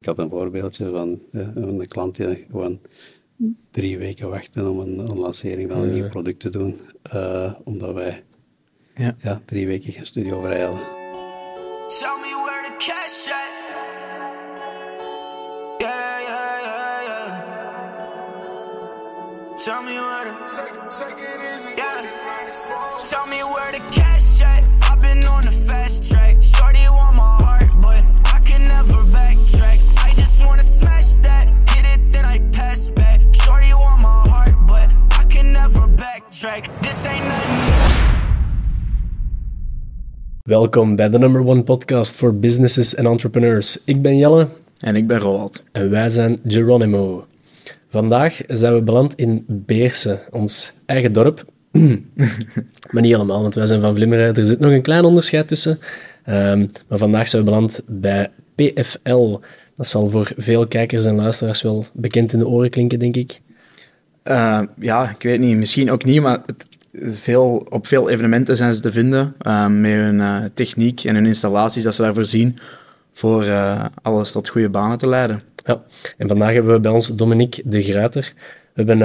Ik had een voorbeeldje van een klant die gewoon drie weken wachten om een, een lancering van een nieuw product te doen, uh, omdat wij ja. ja. drie weken geen studio vrij hadden. Tell me where the cash at. Yeah, yeah, yeah, yeah. Tell me where the take, take it easy. Yeah. Tell me where the backtrack. This ain't nothing. Welkom bij de number one podcast voor businesses en entrepreneurs. Ik ben Jelle. En ik ben Roald. En wij zijn Geronimo. Vandaag zijn we beland in Beersen, ons eigen dorp. maar niet helemaal, want wij zijn van Vlimmeren. Er zit nog een klein onderscheid tussen. Um, maar vandaag zijn we beland bij PFL. Dat zal voor veel kijkers en luisteraars wel bekend in de oren klinken, denk ik. Uh, ja, ik weet niet. Misschien ook niet, maar het, veel, op veel evenementen zijn ze te vinden uh, met hun uh, techniek en hun installaties dat ze daarvoor zien voor alles tot goede banen te leiden. Ja, en vandaag hebben we bij ons Dominique de Gruiter. We hebben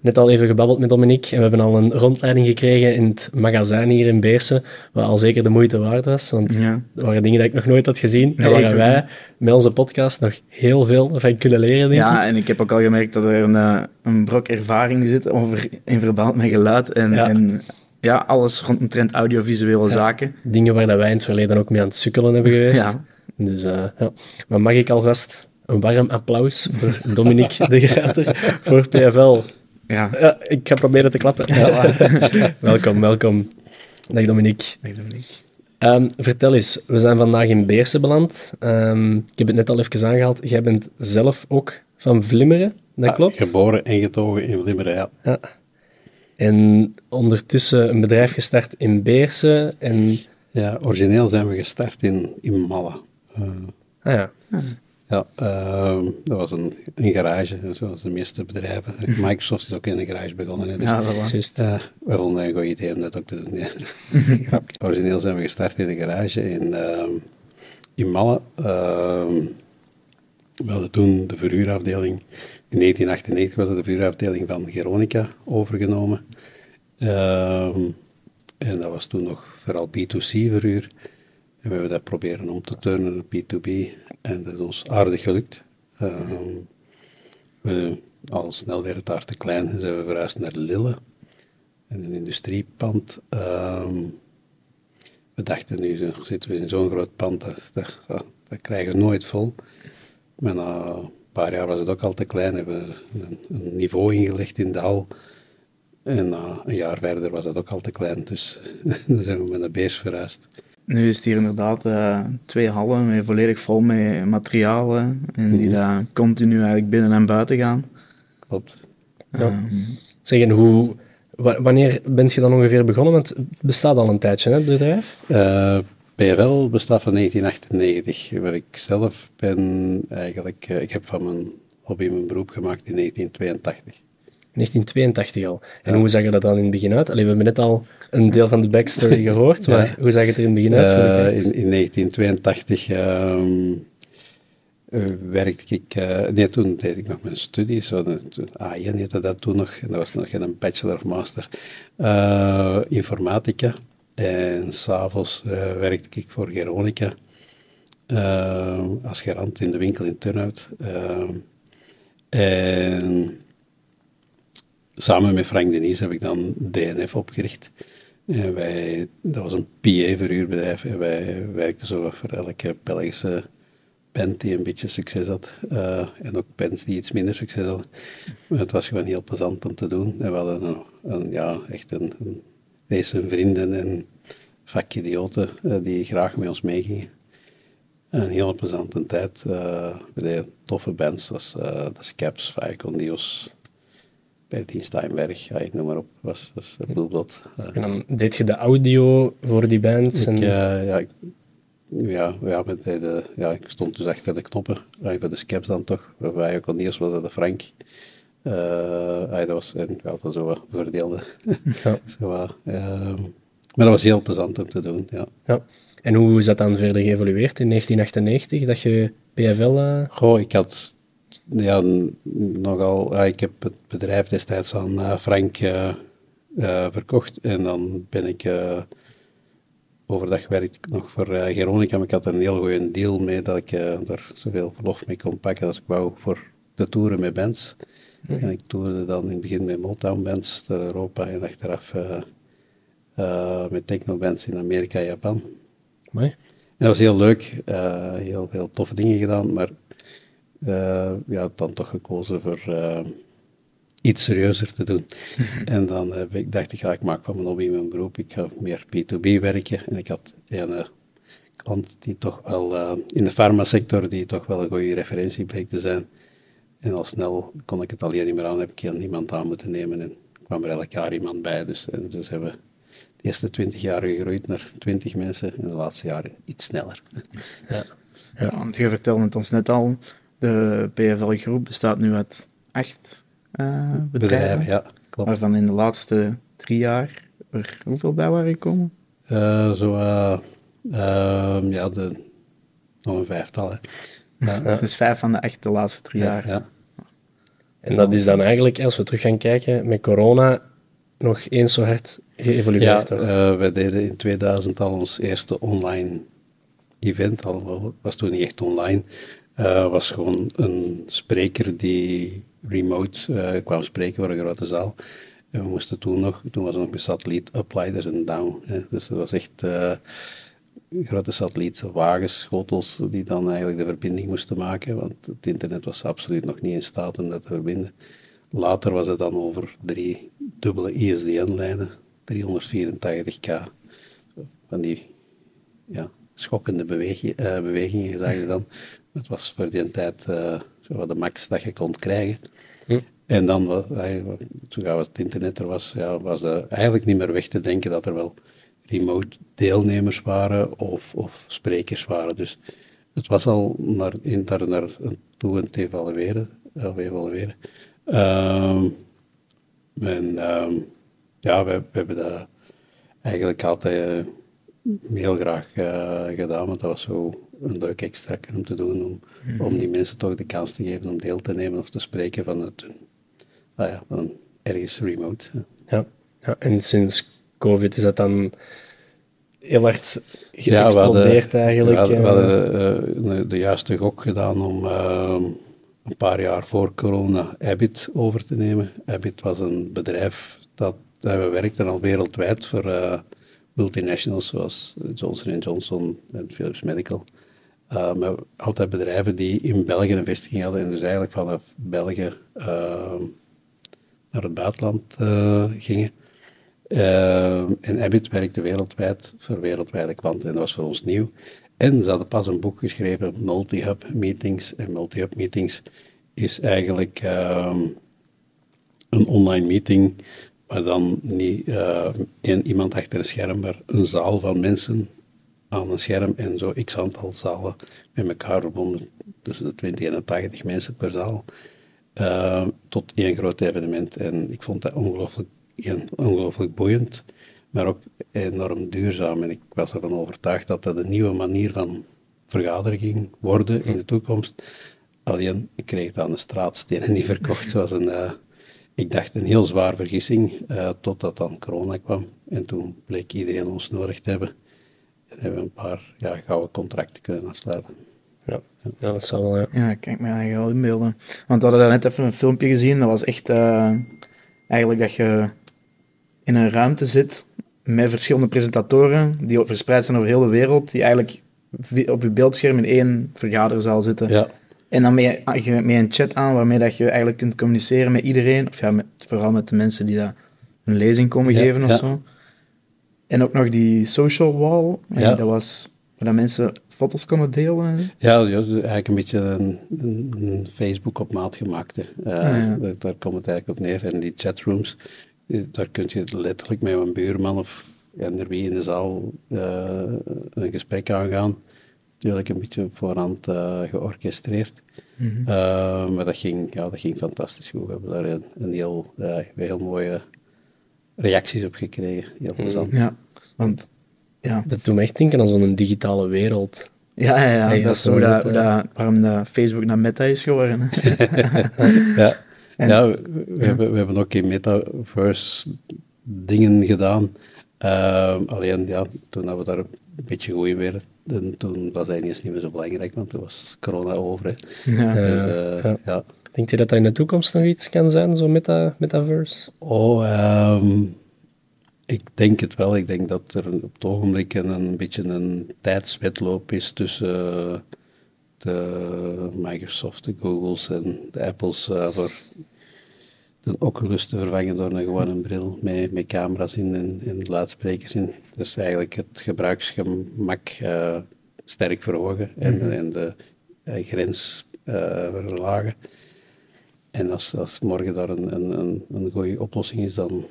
net al even gebabbeld met Dominique en we hebben al een rondleiding gekregen in het magazijn hier in Beersen, wat al zeker de moeite waard was, want ja. er waren dingen die ik nog nooit had gezien en waar wij met onze podcast nog heel veel van kunnen leren, denk Ja, en ik heb ook al gemerkt dat er een, eh, een brok ervaring zit over, in verband met geluid en, ja. en ja, alles rondomtrent audiovisuele zaken. Dingen waar dat wij in het verleden ook mee aan het sukkelen hebben geweest. Ja. Dus, uh, ja. Maar mag ik alvast een warm applaus voor Dominique de Grater voor PFL. Ja. ja. ik ga proberen te klappen. Ja, welkom, welkom. Dag Dominique. Dag Dominique. Um, vertel eens, we zijn vandaag in Beersen beland. Um, ik heb het net al even aangehaald. Jij bent zelf ook van Vlimmeren, dat klopt? geboren en getogen in Vlimmeren, ja. ja. En ondertussen een bedrijf gestart in Beersen. En... Ja, origineel zijn we gestart in, in Malle. Uh, ah ja. Ja, uh, dat was een, een garage, zoals de meeste bedrijven. Microsoft is ook in een garage begonnen. Dus, ja, dat was. Just, uh, we vonden een goed idee om dat ook te doen. Ja. Origineel zijn we gestart in een garage in, uh, in Malle. Ehm, we hadden toen de verhuurafdeling, in 1998 was het de verhuurafdeling van Geronica overgenomen. Ehm, en dat was toen nog vooral B2C verhuur. En we hebben dat proberen om te turnen naar B2B. En dat is ons aardig gelukt. Ehm, we, al snel werd het daar te klein zijn we verhuisd naar Lille. En een industriepand. Ehm, we dachten nu zitten we in zo'n groot pand, dat, dat, krijgen we nooit vol. Maar na een paar jaar was het ook al te klein. Hebben we een, een niveau ingelegd in de hal. En na een jaar verder was dat ook al te klein. Dus dan zijn we met een beers verhuisd. Nu is het hier inderdaad uh, twee hallen met volledig vol met materialen en die mhm. daar continu eigenlijk binnen en buiten gaan. Klopt. Ja. Um, zeg, hoe, wanneer bent je dan ongeveer begonnen? Want het bestaat al een tijdje, hè, het bedrijf? Uh, PFL bestaat van 1998, waar ik zelf ben eigenlijk... Uh, ik heb van mijn hobby mijn beroep gemaakt in 1982. 1982 al. En hoe zag je dat dan in het begin uit? Allee, we hebben net al een deel van de backstory gehoord, maar hoe zag het er in het begin uit? Uh, in, in, 1982 um, uh, werkte ik... Uh, nee, toen deed ik nog mijn studie. Zo, A1 heette dat toen nog. En dat was nog geen bachelor of master. Uh, informatica. En s'avonds werkte ik voor Geronica. als garant in de winkel in Turnhout. en samen met Frank Denis heb ik dan DNF opgericht. Wij, dat was een PA-verhuurbedrijf wij werkten zo voor elke Belgische band die een beetje succes had. Uh, en ook bands die iets minder succes hadden. Het was gewoon heel plezant om te doen. En we hadden een, een ja, echt een, een vrienden en vakidioten uh, die graag met ons meegingen. Een heel plezante tijd. Uh, bij toffe bands zoals uh, de Scaps, Viacon, Dios, Bertien Steinberg, ja, ik noem maar op, was, was. En dan deed je de audio voor die bands? Ik, en... Uh, ja, ik, ja, ja, met de, ja, ik stond dus achter de knoppen, bij de scaps dan toch, waarbij ook al eerst was dat de Frank. Uh, dat was, en ja, dat zo wat verdeelde. Ja. zo, uh, maar dat was heel plezant om te doen, ja. ja. En hoe is dat dan verder geëvolueerd in 1998, dat je PFL? Uh... Goh, ik had ja, nogal, ja, ik heb het bedrijf destijds aan uh, Frank uh, verkocht en dan ben ik overdag werkte ik nog voor uh, Geronica, maar ik had een heel goede deal mee dat ik uh, daar zoveel verlof mee kon pakken als ik wou voor de toeren met bands. Mhm. En ik toerde dan in het begin met Motown bands door Europa en achteraf uh, met techno bands in Amerika en Japan. Mooi. En dat was heel leuk, heel veel toffe dingen gedaan, maar ja, dan toch gekozen voor iets serieuzer te doen. en dan heb ik, dacht ik, ga ik maak van mijn hobby mijn beroep. Ik ga meer B2B werken. En ik had een uh, klant die toch wel uh, in de farmasector, die toch wel een goede referentie bleek te zijn. En al snel kon ik het alleen niet meer aan, heb ik niemand aan moeten nemen. En kwam er elk jaar iemand bij. Dus, en dus hebben we de eerste twintig jaar gegroeid naar twintig mensen. En de laatste jaren iets sneller. Ja, ja want je vertelde het ons net al. De PFL-groep bestaat nu uit acht uh, bedrijven. ja, klopt. Waarvan in de laatste drie jaar er hoeveel bij waren gekomen? Uh, zo, uh, ja, de, nog een vijftal. Ja. Dus vijf van de echt de laatste drie jaar. Ja. En dat is dan eigenlijk, als we terug gaan kijken, met corona nog eens zo hard geëvolueerd. Ja, uh, wij deden in 2000 al ons eerste online event, al was toen niet echt online, uh, was gewoon een spreker die remote uh, kwam spreken voor een grote zaal. En we moesten toen nog, toen was er nog een satelliet uplighters en down. Dus het was echt uh, grote satellietwagens, schotels, die dan eigenlijk de verbinding moesten maken, want het internet was absoluut nog niet in staat om dat te verbinden. Later was het dan over drie dubbele ISDN-lijnen, 384k, van die ja, schokkende beweging, bewegingen, zag je dan. Het was voor die tijd uh, de max dat je kon krijgen. Hm. En dan, toen het internet er was, ja, was het eigenlijk niet meer weg te denken dat er wel remote deelnemers waren of, of sprekers waren. Dus het was al naar, in, daar naar toe aan het evalueren. evalueren. Um, en um, ja, we, we, hebben dat eigenlijk altijd uh, heel graag uh, gedaan, want dat was zo een leuk extra om te doen, om, om die mensen toch de kans te geven om deel te nemen of te spreken van het, nou ja, van ergens remote. Ja. ja, en sinds COVID is dat dan heel hard geëxplodeerd ja, eigenlijk. We hadden, we hadden uh, de juiste gok gedaan om uh, een paar jaar voor corona Abbott over te nemen. Abbott was een bedrijf dat, we werkten al wereldwijd voor uh, multinationals zoals Johnson Johnson en Philips Medical. Uh, maar altijd bedrijven die in België een vestiging hadden en dus eigenlijk vanaf België uh, naar het buitenland uh, gingen. en Abbott werkte wereldwijd voor wereldwijde klanten en dat was voor ons nieuw. En ze hadden pas een boek geschreven, Multi-Hub Meetings. En Multi-Hub Meetings is eigenlijk ehm, een online meeting, maar dan niet één iemand achter een scherm, maar een zaal van mensen aan een scherm en zo x aantal zalen met elkaar verbonden, tussen de 20 en de 80 mensen per zaal, uh, tot één groot evenement. En ik vond dat ongelooflijk, ongelooflijk boeiend, maar ook enorm duurzaam. En ik was ervan overtuigd dat dat een nieuwe manier van vergaderen ging worden in de toekomst. Alleen, ik kreeg het aan de straatstenen niet verkocht. Was een, uh, ik dacht een heel zwaar vergissing, uh, totdat dan corona kwam. En toen bleek iedereen ons nodig te hebben. En hebben we een paar ja, gouden contracten kunnen afsluiten. Ja, ja dat zal wel, ja. Ja, kijk me eigenlijk wel inbeelden. Want we hadden net even een filmpje gezien, dat was echt uh, eigenlijk dat je in een ruimte zit met verschillende presentatoren die verspreid zijn over heel de wereld, die eigenlijk op je beeldscherm in één vergaderzaal zitten. Ja. En dan met, met een chat aan waarmee dat je eigenlijk kunt communiceren met iedereen, of ja, met, vooral met de mensen die daar een lezing komen geven of zo. En ook nog die social wall. Ja. Dat was waar mensen foto's konden delen. Ja, ja eigenlijk een beetje een, een Facebook op maat gemaakte. Uh, ja. daar, daar, komt het eigenlijk op neer. En die chatrooms, daar kun je letterlijk met een buurman of eender wie in de zaal uh, een gesprek aangaan. Natuurlijk een beetje voorhand uh, georchestreerd. Mm -hmm. maar dat ging, ja, dat ging fantastisch goed. We hebben daar een, een heel, heel mooie reacties op gekregen. Heel plezant. Ja, want ja. Dat doet me echt denken aan zo'n digitale wereld. Ja, ja, ja. dat is hoe dat, hoe dat, waarom dat Facebook naar Meta is geworden. ja, ja we, Hebben, we hebben ook in Metaverse dingen gedaan. Uh, alleen ja, toen we daar een beetje goed in werden, toen was hij niet meer zo belangrijk, want toen was corona over. Ja. Dus, uh, ja. ja. Denkt je dat dat in de toekomst nog iets kan zijn, zo meta, metaverse? Oh, um, ik denk het wel. Ik denk dat er op het ogenblik een, een beetje een tijdswetloop is tussen uh, de Microsoft, de Googles en de Apples uh, voor de Oculus te vervangen door een gewone bril met, met camera's in en, en luidsprekers in. Dus eigenlijk het gebruiksgemak uh, sterk verhogen en, mm -hmm. en de grens verlagen. En als, als morgen daar een, een, een, een goede oplossing is, dan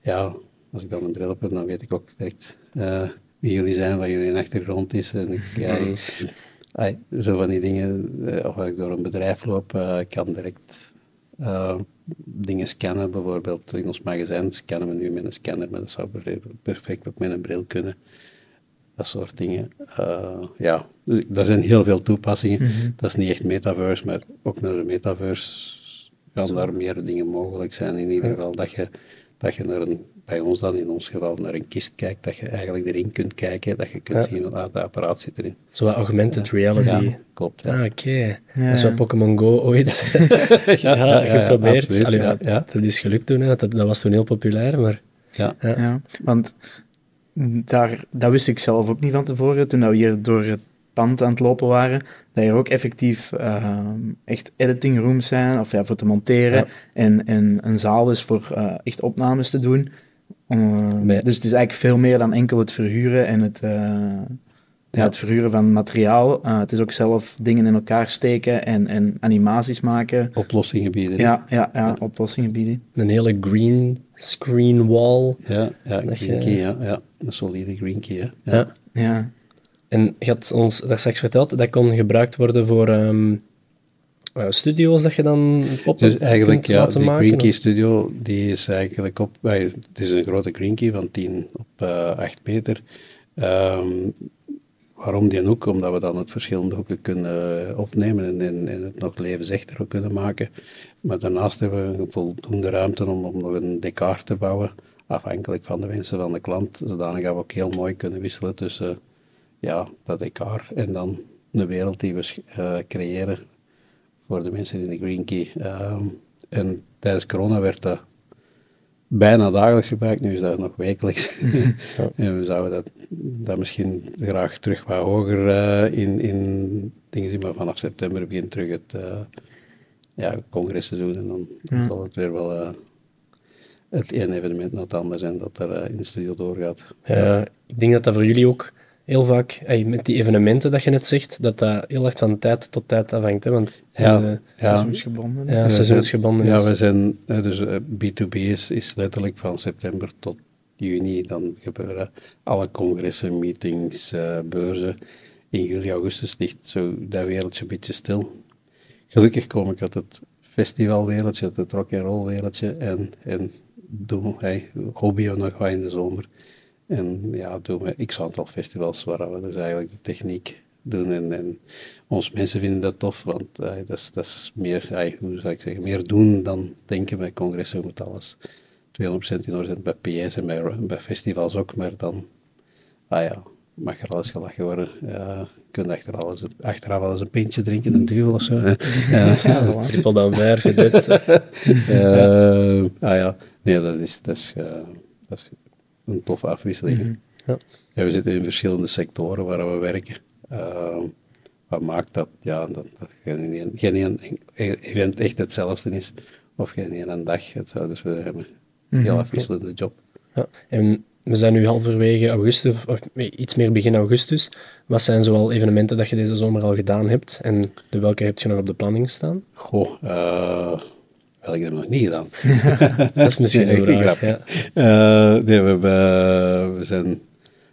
ja, als ik dan een bril heb, dan weet ik ook direct uh, wie jullie zijn, wat jullie achtergrond is. En ik, ja, mhm. zo van die dingen, uh, of als ik door een bedrijf loop, uh, kan direct dingen scannen. Bijvoorbeeld in ons magazijn scannen we nu met een scanner, maar dat zou perfect ook met een bril kunnen. Dat soort dingen. ja, er zijn heel veel toepassingen. Mhm. Dat is niet echt metaverse, maar ook naar de metaverse gaan daar meer dingen mogelijk zijn. In ieder geval dat je dat je naar een, bij ons dan in ons geval naar een kist kijkt, dat je eigenlijk erin kunt kijken, dat je kunt zien, ah, dat apparaat zit erin. Zo augmented reality. Ja, klopt. Ja. Ah, oké. Dat is wat Pokémon Go ooit ja, geprobeerd. ja, dat, dat, is gelukt toen, dat, dat was toen heel populair, maar... Ja, ja. want daar, dat wist ik zelf ook niet van tevoren, toen we hier door het pand aan het lopen waren, dat er ook effectief uh, echt editing rooms zijn, of ja, voor te monteren, en, en een zaal is voor uh, echt opnames te doen. Uh, Dus het is eigenlijk veel meer dan enkel het verhuren en het, uh, ja. het verhuren van materiaal. het is ook zelf dingen in elkaar steken en, en animaties maken. Oplossingen bieden. Ja, ja, ja, oplossingen bieden. Een hele green screen wall. Ja, ja, green key, ja, ja. Een solide green key, ja. ja. ja. En je had ons daar straks verteld, dat kon gebruikt worden voor um, uh, studio's dat je dan pop dus eigenlijk, ja, laten maken? Green Key Studio, die is eigenlijk op, het is een grote Green Key van 10 op uh, eh, 8 meter. Um, waarom die hoek? Omdat we dan het verschillende hoeken kunnen opnemen en, het nog levensechter kunnen maken. Maar daarnaast hebben we voldoende ruimte om, om nog een decor te bouwen, afhankelijk van de wensen van de klant, zodanig dat we ook heel mooi kunnen wisselen tussen ja, dat elkaar en dan een wereld die we uh, creëren voor de mensen in de Green Key. Uh, en tijdens corona werd dat bijna dagelijks gebruikt, nu is dat nog wekelijks. en we zouden dat, dat misschien graag terug wat hoger uh, in, in dingen zien, maar vanaf september begint terug het uh, ja, congresseizoen en dan ja. zal het weer wel het ene evenement na het andere zijn dat er in de studio doorgaat. Ja, ik denk dat dat voor jullie ook heel vaak, met die evenementen dat je net zegt, dat dat heel erg van tijd tot tijd afhangt. Hè? Want ja, uh, ja. seizoensgebonden. Ja, seizoensgebonden. Ja, we zijn, dus B2B eh, is, is letterlijk van september tot juni. Dan gebeuren alle congressen, meetings, uh, beurzen. In juli, augustus ligt zo dat wereldje een beetje stil. Gelukkig kom ik uit het festivalwereldje, uit het rock and roll wereldje en, en doe hey, hobby nog wat in de zomer. En ja, doen we x aantal festivals waar we dus eigenlijk de techniek doen. En, en ons mensen vinden dat tof, want uh, dat, is, dat is meer, uh, hoe zou ik zeggen, meer doen dan denken bij congressen. moet alles 200% in orde zijn bij PS en bij, bij festivals ook, maar dan, ah ja, mag er alles gelachen worden. Uh, je kunt achter alles, achteraf wel eens een pintje drinken, een duvel of zo. Uh, ja, trippel dan ver, dit. uh, ah ja, nee, dat is, dat is, dat is een toffe afwisseling. Mhm. ja. ja. we zitten in verschillende sectoren waar we werken. Uh, wat maakt dat, ja, dat, dat geen, geen event echt hetzelfde is, of geen een dag hetzelfde. Dus we hebben een heel mhm. afwisselende job. Ja. En we zijn nu halverwege augustus, of iets meer begin augustus. Wat zijn zoal evenementen dat je deze zomer al gedaan hebt en de welke heb je nog op de planning staan? Goh, uh, wel, ik heb nog niet gedaan. dat is misschien een grap. Ja. Uh, nee, we, hebben, we zijn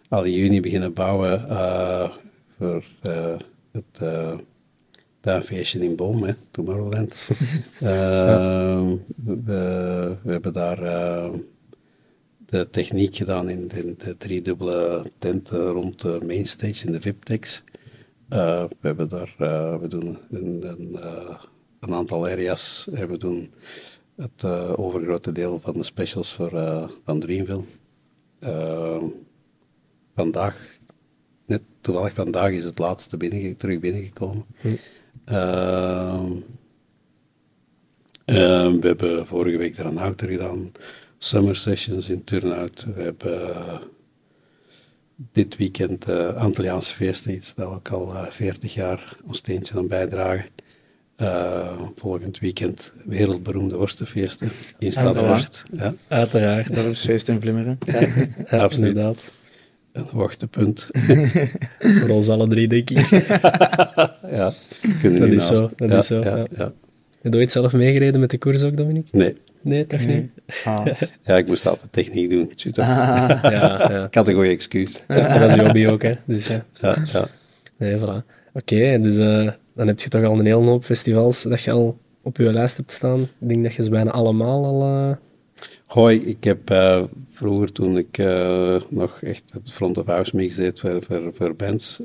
al in juni beginnen bouwen uh, voor uh, het tuinfeestje in Boom, hè, Tomorrowland. ja. we, we, hebben daar de techniek gedaan in de, de driedubbele tenten rond de mainstage in de VIP-techs. Uh, we hebben daar, we doen een, een, een, aantal areas en we doen het overgrote deel van de specials voor, van Dreamville. vandaag, net toevallig vandaag is het laatste binnen, terug binnengekomen. Hm. we hebben vorige week er een outer gedaan, Summer Sessions in Turnhout. We hebben dit weekend uh, Antilliaanse feesten, iets dat we ook al uh, 40 jaar ons steentje aan bijdragen. Uh, volgend weekend wereldberoemde worstenfeesten in Stadworst. Ja. Uiteraard. Dorpsfeest in Vlimmeren. Ja, ja, Absoluut. Inderdaad. Een wachtpunt. Voor ons alle drie, denk ik. ja, dat is zo. Dat is zo. Ja, ja. Heb je ooit zelf meegereden met de koers ook, Dominique? Nee. Nee, toch niet? Ah. Ja, ik moest altijd techniek doen. Ah. ja, ja. Ik had een goede excuus. Ja, dat is je hobby ook, hè. Dus ja. Ja, ja. Nee, voilà. Oké, dus uh, dan heb je toch al een hele hoop festivals dat je al op je lijst hebt staan. Ik denk dat je ze bijna allemaal al... Uh... Hoi, ik heb uh, vroeger toen ik nog echt het front of house mix deed voor, voor, voor bands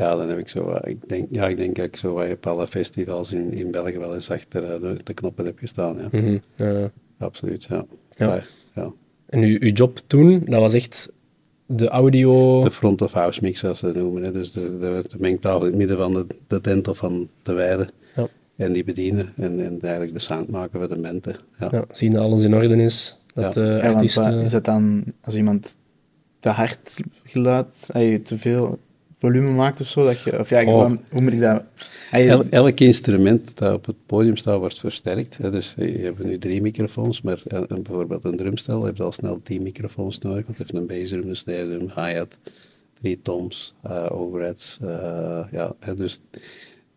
ja, dan heb ik zo, ik denk, ja, ik denk dat ik zo op alle festivals in, in België wel eens achter eh, de, de knoppen heb gestaan. Ja. Mhm. Absoluut, ja. ja. ja. En uw, uw job toen, dat was echt de audio... De front of house mix, zoals ze noemen. Hè. Dus de, de, de, mengtafel in het midden van de, de tent of van de weide. Ja. En die bedienen en, en eigenlijk de sound maken voor de mensen. Ja. ja zien dat alles in orde is. Dat ja. de artiesten... is het dan als iemand te hard geluid, te veel volume maakt of zo? Dat je, of ja, oh. hoe moet ik dat... elk instrument dat op het podium staat, wordt versterkt. Hè. Dus je hebt nu drie microfoons, maar eh, bijvoorbeeld een drumstel je al snel tien microfoons nodig. Want heeft een bassdrum, een snare drum, hi-hat, drie toms, uh, overheads. Uh, ja, hè, dus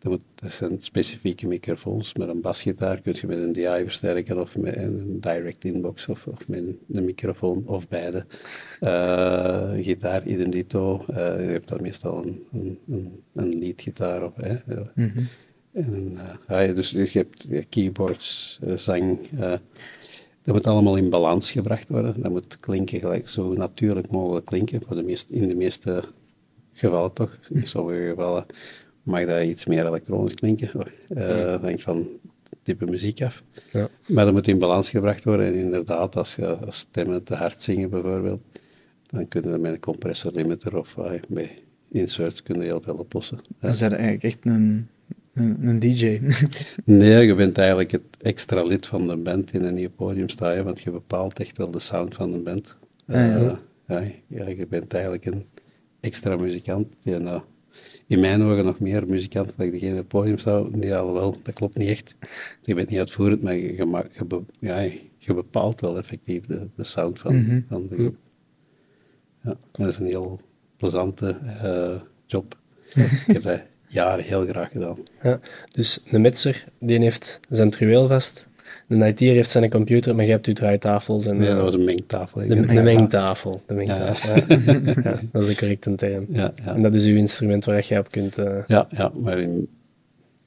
dat, zijn specifieke microfoons. Met een basgitaar kun je met een DI versterken of met een direct inbox of, of met een microfoon of beide. Uh, gitaar, idem dito. Uh, je hebt dan meestal een, een, een, een leadgitaar op. Hè. Mm -hmm. en, uh, dus je hebt keyboards, zang. dat moet allemaal in balans gebracht worden. Dat moet klinken gelijk zo natuurlijk mogelijk klinken. Voor de meest, in de meeste gevallen toch. In sommige gevallen mag dat iets meer elektronisch klinken. Uh, dat hangt van type muziek af. Ja. Maar dat moet in balans gebracht worden. En inderdaad, als, je, als stemmen te hard zingen bijvoorbeeld, dan kunnen we met een compressor limiter of uh, bij inserts kunnen heel veel oplossen. Ja. Is dat eigenlijk echt een, een, een, DJ? nee, je bent eigenlijk het extra lid van de band in een nieuw podium staan, want je bepaalt echt wel de sound van de band. Uh, ja, ja. je bent eigenlijk een extra muzikant die nou, in mijn ogen nog meer muzikanten dat ik degene op het podium zou. Nee, wel, dat klopt niet echt. Je bent niet uitvoerend, maar je, je, ja, je bepaalt wel effectief de, de sound van, mhm. van de groep. Ja, dat is een heel plezante uh, job. ik heb dat jaren heel graag gedaan. Ja, dus de metser, die heeft zijn truweel vast de IT heeft zijn computer, maar je hebt uw draaitafels. En, ja, dat was een mengtafel. De, de, mengtafel. De mengtafel ja. ja. dat is de correcte term. Ja, En dat is uw instrument waar je op kunt... Uh... Ja, ja, maar in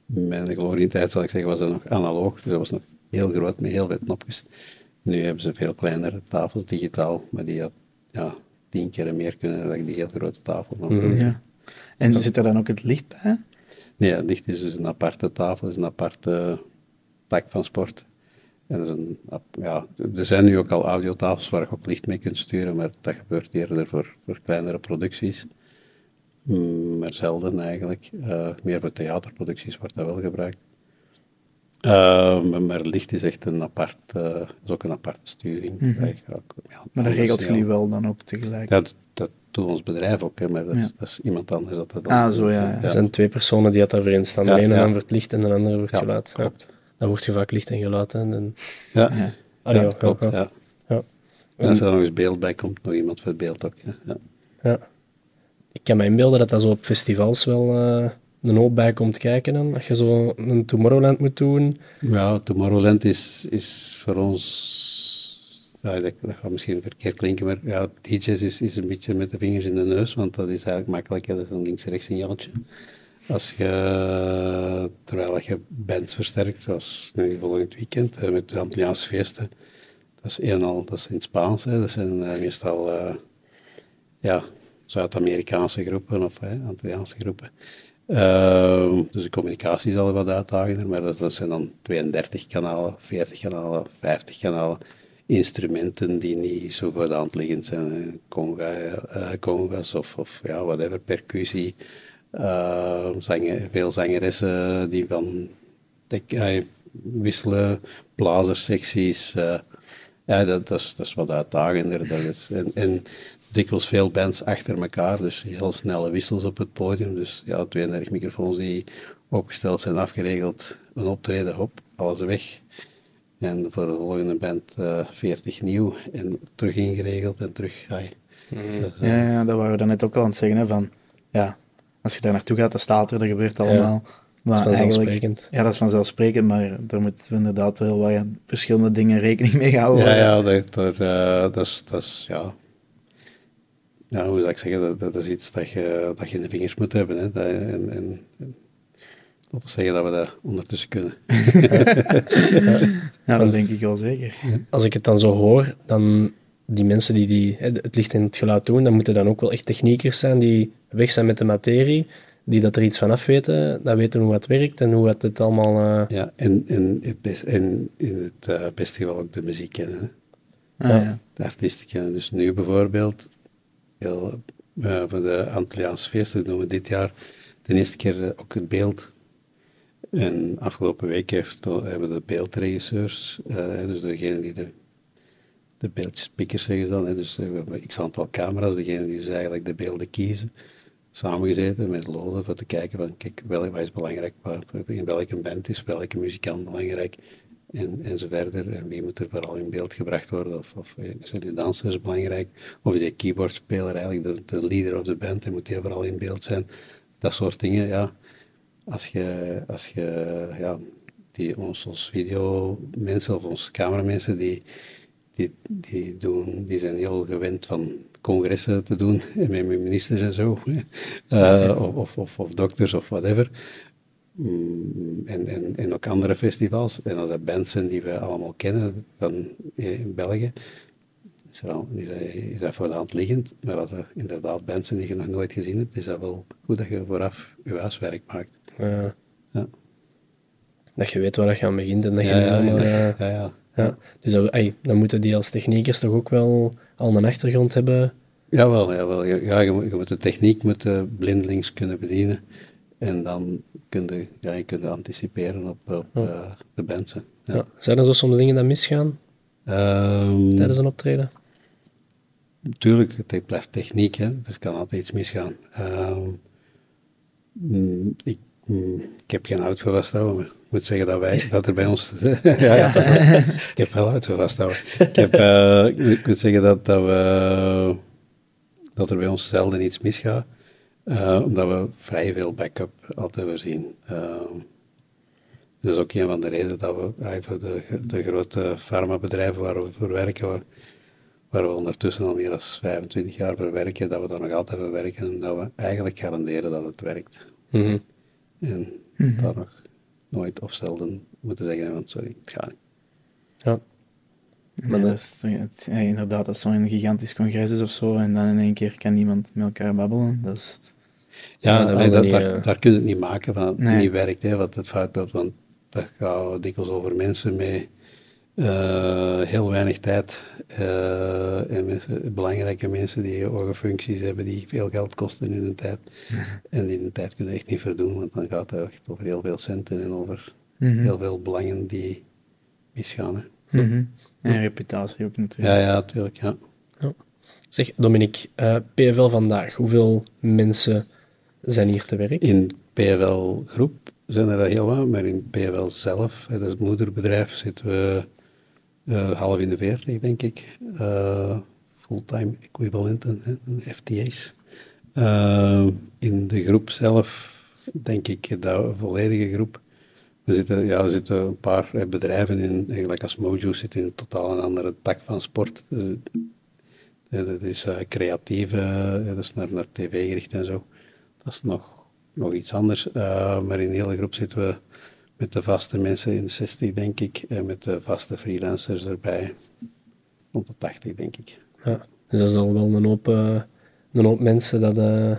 mijn glorietijd, zal ik zeggen, was dat nog analoog. Dus dat was nog heel groot, met heel veel knopjes. Nu hebben ze veel kleinere tafels, digitaal, maar die had ja, tien keer meer kunnen dan die heel grote tafel. Mm ja. En zit er dan ook het licht bij? Nee, het licht is dus een aparte tafel, is een aparte tak van sport. En ja, er zijn nu ook al audiotafels waar je ook licht mee kunt sturen, maar dat gebeurt eerder voor, voor kleinere producties. Mm, maar zelden eigenlijk. Uh, meer voor theaterproducties wordt dat wel gebruikt. Uh, maar licht is echt een apart, uh, is ook een aparte sturing. Mm -hmm. ja, maar dat regelt je nu wel dan ook tegelijk? Ja, dat, dat doet ons bedrijf ook, hè, maar dat, is, dat is iemand anders dat dat dan... Ah, zo ja. ja. Er zijn twee personen die het daarvoor in staan. De ene ja. wordt licht en de andere wordt geluid. Klopt dan wordt je vaak licht en geluid. En, ja, ja. Ja, klopt, ja. ja. En als er dan nog eens beeld bij komt, nog iemand voor het beeld ook. Ja. ja. Ik kan me inbeelden dat dat zo op festivals wel uh, een hoop bij komt kijken dan. Dat je zo een Tomorrowland moet doen. Ja, Tomorrowland is, is voor ons... Ja, dat, dat gaat misschien verkeerd klinken, maar ja, DJ's is, is een beetje met de vingers in de neus, want dat is eigenlijk makkelijk. Dat is een links-rechts signaaltje. Als je, terwijl je bands versterkt, zoals volgend weekend, eh, met de Antilliaanse feesten, dat is een al, dat is in het Spaans. Hè. Dat zijn meestal ja, Zuid-Amerikaanse groepen of Antilliaanse groepen. Uh, dus de communicatie is al wat uitdagender, maar dat, zijn dan 32 kanalen, 40 kanalen, 50 kanalen. Instrumenten die niet zo voor de hand liggend zijn. Conga, congas of, of ja, whatever, percussie. Uh, zanger, veel zangeressen die van de, wisselen, blazerssecties. ja, dat, dat, is, dat is wat uitdagender. Dat is, en, en dikwijls veel bands achter elkaar, dus heel snelle wissels op het podium. Dus ja, 32 microfoons die opgesteld zijn, afgeregeld, een optreden, op, alles weg. En voor de volgende band uh, eh, 40 nieuw en terug ingeregeld en terug. Ja, mm. dat, uh, ja, ja, dat waren we dan net ook al aan het zeggen. Hè, van, ja, als je daar naartoe gaat, dan staat er, dat gebeurt allemaal. Ja, maar dat is vanzelfsprekend. Ja, dat is vanzelfsprekend, maar daar moeten we inderdaad wel wat verschillende dingen rekening mee houden. Ja, ja dat, dat, uh, dat, is, dat is, ja, ja, hoe zou ik zeggen, dat, dat is iets dat je, dat je in de vingers moet hebben. Hè. Dat, en, en, laten we zeggen dat we dat ondertussen kunnen. ja, dat denk ik wel zeker. Als ik het dan zo hoor, dan die mensen die, die het licht in het geluid doen, dan moeten dan ook wel echt techniekers zijn die weg zijn met de materie, die dat er iets van af weten, dat weten hoe het werkt en hoe het, het allemaal... Uh... Ja, en, en, en in het uh, beste geval ook de muziek kennen. Ah, ja. De artiesten kennen. Dus nu bijvoorbeeld, heel, uh, van de Antilliaanse feesten doen we dit jaar de eerste keer eh, ook het beeld. En afgelopen week heeft, hebben de beeldregisseurs, uh, dus degene die de, de beeldspikkers zeggen ze dan, dus we hebben x aantal camera's, degene die dus eigenlijk de beelden kiezen, samengezeten met Loden voor te kijken van, kijk, wel, wat is belangrijk, in welke band is welke muzikant belangrijk, en, en. En wie moet er vooral in beeld gebracht worden? Of, of zijn die dansers belangrijk? Of is die keyboardspeler eigenlijk de, de leader of de band en moet die vooral in beeld zijn? Dat soort dingen, ja. Als je, als je ja, die, ons, ons video mensen of onze cameramensen, die, die, die, doen, die zijn heel gewend van congressen te doen met ministers en zo. Uh, of, of, of, dokters of whatever. Mm, en, en, en ook andere festivals. En als dat bands zijn die we allemaal kennen van eh, in België, is, is, dat voor de hand liggend. Maar als er inderdaad bands zijn die je nog nooit gezien hebt, is dat wel goed dat je vooraf je huiswerk maakt. Ja. ja. Dat je weet waar je aan begint en dat je ja, ja, zomaar, ja, ja, ja. Dus dat, dan moeten die als techniekers toch ook wel al een achtergrond hebben? Jawel, jawel. Ja, je, moet, je moet de techniek moeten blindelings kunnen bedienen. En dan kun je, ja, je kunt anticiperen op, op uh, de mensen. Ja. Zijn er zo soms dingen die misgaan um, tijdens een optreden? Natuurlijk, het blijft techniek, hè, dus kan altijd iets misgaan. Um, ik, mm, ik, heb geen hout voor vasthouden, ik moet zeggen dat, wij, dat er bij ons... ja, ja, ik heb wel voor vasthouden. Ik, heb, uh, ik moet zeggen dat, dat, we, dat er bij ons zelden iets misgaat. Uh, omdat we vrij veel backup altijd voorzien. Uh, dat is ook een van de redenen dat we eigenlijk de, de grote farmabedrijven waar we voor werken, waar, waar, we ondertussen al meer dan 25 jaar voor werken, dat we daar nog altijd voor werken en dat we eigenlijk garanderen dat het werkt. Mm -hmm. En mm daar nog nooit of zelden moeten zeggen, want sorry, het gaat niet. Ja. Maar dat is, ja, inderdaad, als zo'n gigantisch congres is of zo, en dan in één keer kan niemand met elkaar babbelen, dat is ja, dat, dat, daar, eh, daar kun je het niet maken van het niet werkt, hè, wat het fout loopt, want dat gaat dikwijls over mensen met uh, heel weinig tijd uh, en mensen, belangrijke mensen die hoge functies hebben die veel geld kosten in hun tijd. En die hun tijd kunnen echt niet verdoen, want dan gaat het echt over heel veel centen en over mhm. heel veel belangen die misgaan. Hè. Mhm. En reputatie ook natuurlijk. Ja, ja, natuurlijk, ja. ja. Zeg, Dominique, uh, PFL vandaag, hoeveel mensen zijn hier te werk? In PFL Groep zijn er heel wat, maar in PFL zelf, het moederbedrijf, zitten we half in de veertig, denk ik. Uh, fulltime equivalenten, FTA's. Uh, in de groep zelf, denk ik, de volledige groep. We zitten, ja, er zitten een paar bedrijven in, eigenlijk als Mojo zit in totaal een andere tak van sport. dat is creatief, dat is naar, naar tv gericht en zo. Dat is nog, nog iets anders. Maar in de hele groep zitten we met de vaste mensen in 60, denk ik, en met de vaste freelancers erbij. rond de 80, denk ik. Ja, dus dat is al wel een hoop, uh, een hoop mensen dat uh,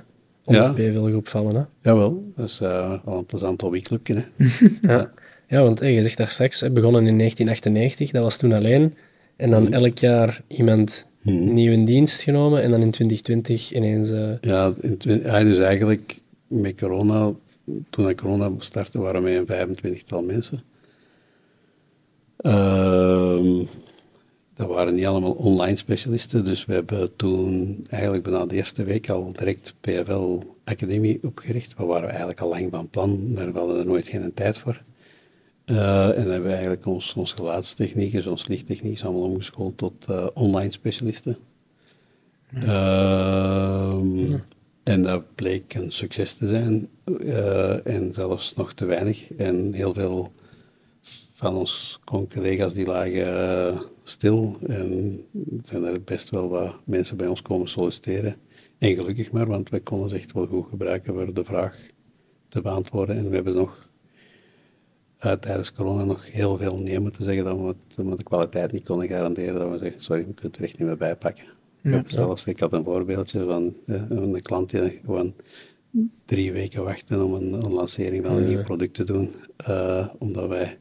op ja. de PVL-groep vallen. Hè? Jawel, dat is uh, wel een plezant hobbyclubje. ja. ja, want hey, je zegt daar straks, begonnen in 1998, dat was toen alleen. En dan hmm. elk jaar iemand hmm. nieuw in dienst genomen en dan in 2020 ineens... Ja, in, ja, dus eigenlijk met corona, toen ik corona startte, waren we een 25-tal mensen. Uh, dat waren niet allemaal online specialisten, dus we hebben toen eigenlijk bijna de eerste week al direct PFL Academie opgericht. We waren eigenlijk al lang van plan, maar we hadden er nooit geen tijd voor. Uh, en hebben we eigenlijk ons, ons geluidstechniekers, ons lichttechniekers allemaal omgeschoold tot uh, online specialisten. Uh, en dat bleek een succes te zijn, uh, en zelfs nog te weinig. En heel veel van ons collega's die lagen stil. En zijn er best wel wat mensen bij ons komen solliciteren. En gelukkig maar, want wij konden ze echt wel goed gebruiken voor de vraag te beantwoorden. En we hebben nog uh, tijdens corona nog heel veel nee moeten zeggen dat we, de kwaliteit niet konden garanderen. Dat we zeggen, sorry, we kunnen het er echt niet meer bijpakken. Ik, zelfs, ik had een voorbeeldje van, een klant die gewoon drie weken wachten om een, een lancering van een nieuw product te doen, uh, omdat wij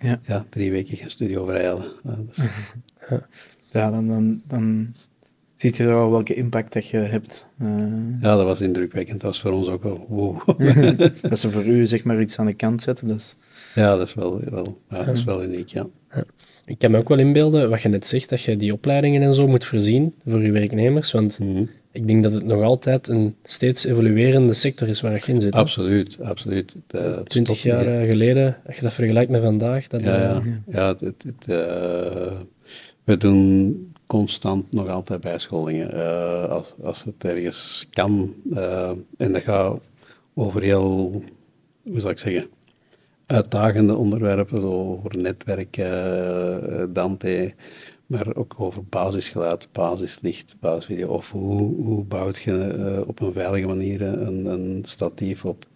ja. ja, drie weken geen studio verrijden. Dus. Ja, dan, dan, dan ziet je wel welke impact dat je hebt. Uh, ja, dat was indrukwekkend. Dat was voor ons ook wel wow. dat ze voor u zeg maar iets aan de kant zetten. Dus. Ja, dat is wel, wel, ja, dat is wel uniek, ja. Ik kan me ook wel inbeelden, wat je net zegt, dat je die opleidingen en zo moet voorzien voor je werknemers. Want mhm. ik denk dat het nog altijd een steeds evoluerende sector is waar je in zit. Absoluut, absoluut. Twintig jaar eh, geleden, als je dat vergelijkt met vandaag. Dat ja, ja. ja het, het, uh, we doen constant nog altijd bijscholingen. Uh, als, als het ergens kan. en dat gaat over heel, hoe zal ik zeggen, uitdagende onderwerpen, zo over netwerk, uh, Dante, maar ook over basisgeluid, basislicht, basisvideo. Of hoe, hoe bouwt je op een veilige manier een, een statief op?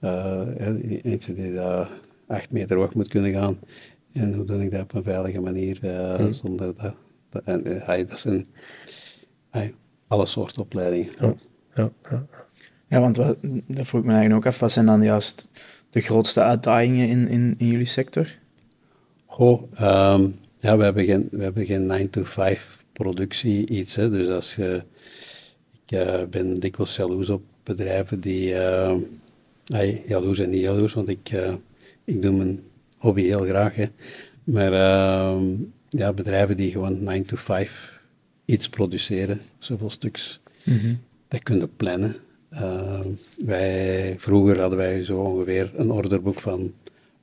Uh, eentje die daar acht meter hoog moet kunnen gaan. En hoe doe ik dat op een veilige manier hmm. zonder dat... en, dat zijn alle soorten opleidingen. Ja, ja, ja. ja want wat, dat vroeg ik me eigenlijk ook af. Wat zijn dan juist de grootste uitdagingen in, in, in jullie sector? Goh, um, ja, we hebben geen, we hebben geen 9-to-5 productie iets. Hè. Dus als je, ik uh, ben dikwijls jaloers op bedrijven die, uh, hey, jaloers en niet jaloers, want ik, uh, ik doe mijn hobby heel graag. Hè. Maar uh, ja, bedrijven die gewoon 9-to-5 iets produceren, zoveel stuks, mm -hmm. dat kunnen plannen. Uh, wij, vroeger hadden wij zo ongeveer een orderboek van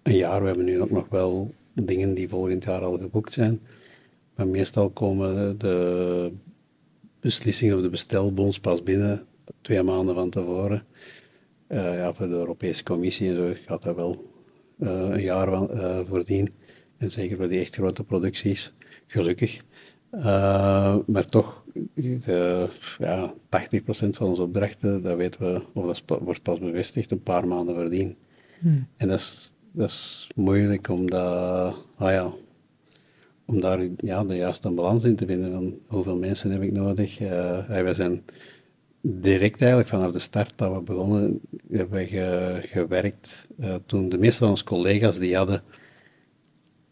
een jaar. We hebben nu ook nog wel dingen die volgend jaar al geboekt zijn. Maar meestal komen de beslissingen of de bestelbons pas binnen twee maanden van tevoren. Uh, ja, voor de Europese Commissie en zo gaat dat wel uh, een jaar van, uh, voordien. En zeker voor die echt grote producties, gelukkig. maar toch de, ja, 80% van onze opdrachten, dat weten we, of dat wordt pas bevestigd, een paar maanden voordien. Hmm. En dat is, dat is moeilijk om, dat, ah ja, om daar ja, de juiste balans in te vinden. Van hoeveel mensen heb ik nodig? Uh, wij zijn direct eigenlijk vanaf de start dat we begonnen, hebben we ge, gewerkt. Uh, toen de meeste van onze collega's die hadden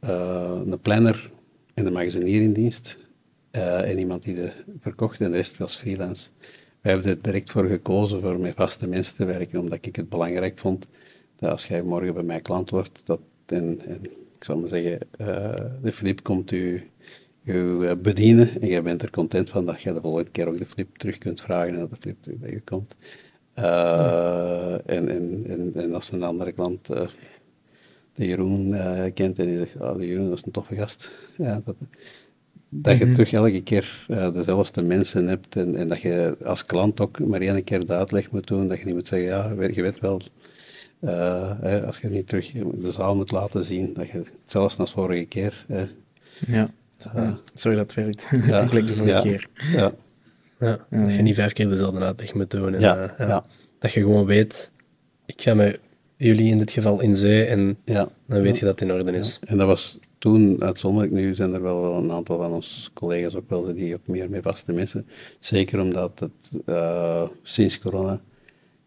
een planner en de magazinier in dienst. Uh, en iemand die de verkocht en de rest was freelance. Wij hebben er direct voor gekozen voor met vaste mensen te werken, omdat ik het belangrijk vond dat als jij morgen bij mij klant wordt, dat, en, en ik zal maar zeggen, uh, de flip komt u, u eh, bedienen en jij bent er content van dat je de volgende keer ook de flip terug kunt vragen en dat de flip terug bij je komt. Uh, en, en, en, en, als een andere klant de Jeroen kent en die zegt, oh, de Jeroen is een toffe gast, ja, dat, dat je mm terug elke keer uh, dezelfde mensen hebt en, en, dat je als klant ook maar één keer de uitleg moet doen, dat je niet moet zeggen, ja, je weet wel, uh, als je niet terug de zaal moet laten zien, dat je zelfs als vorige keer. ja, uh, sorry dat het werkt. Ja, ik de vorige keer. Ja. Ja, dat je niet vijf keer dezelfde uitleg moet doen. En, ja, ja. Dat je gewoon weet, ik ga met jullie in dit geval in zee en dan weet je dat het in orde is. En dat was toen uitzonderlijk, nu zijn er wel, wel een aantal van onze collega's ook wel die ook meer mee vaste missen. Zeker omdat het uh, sinds corona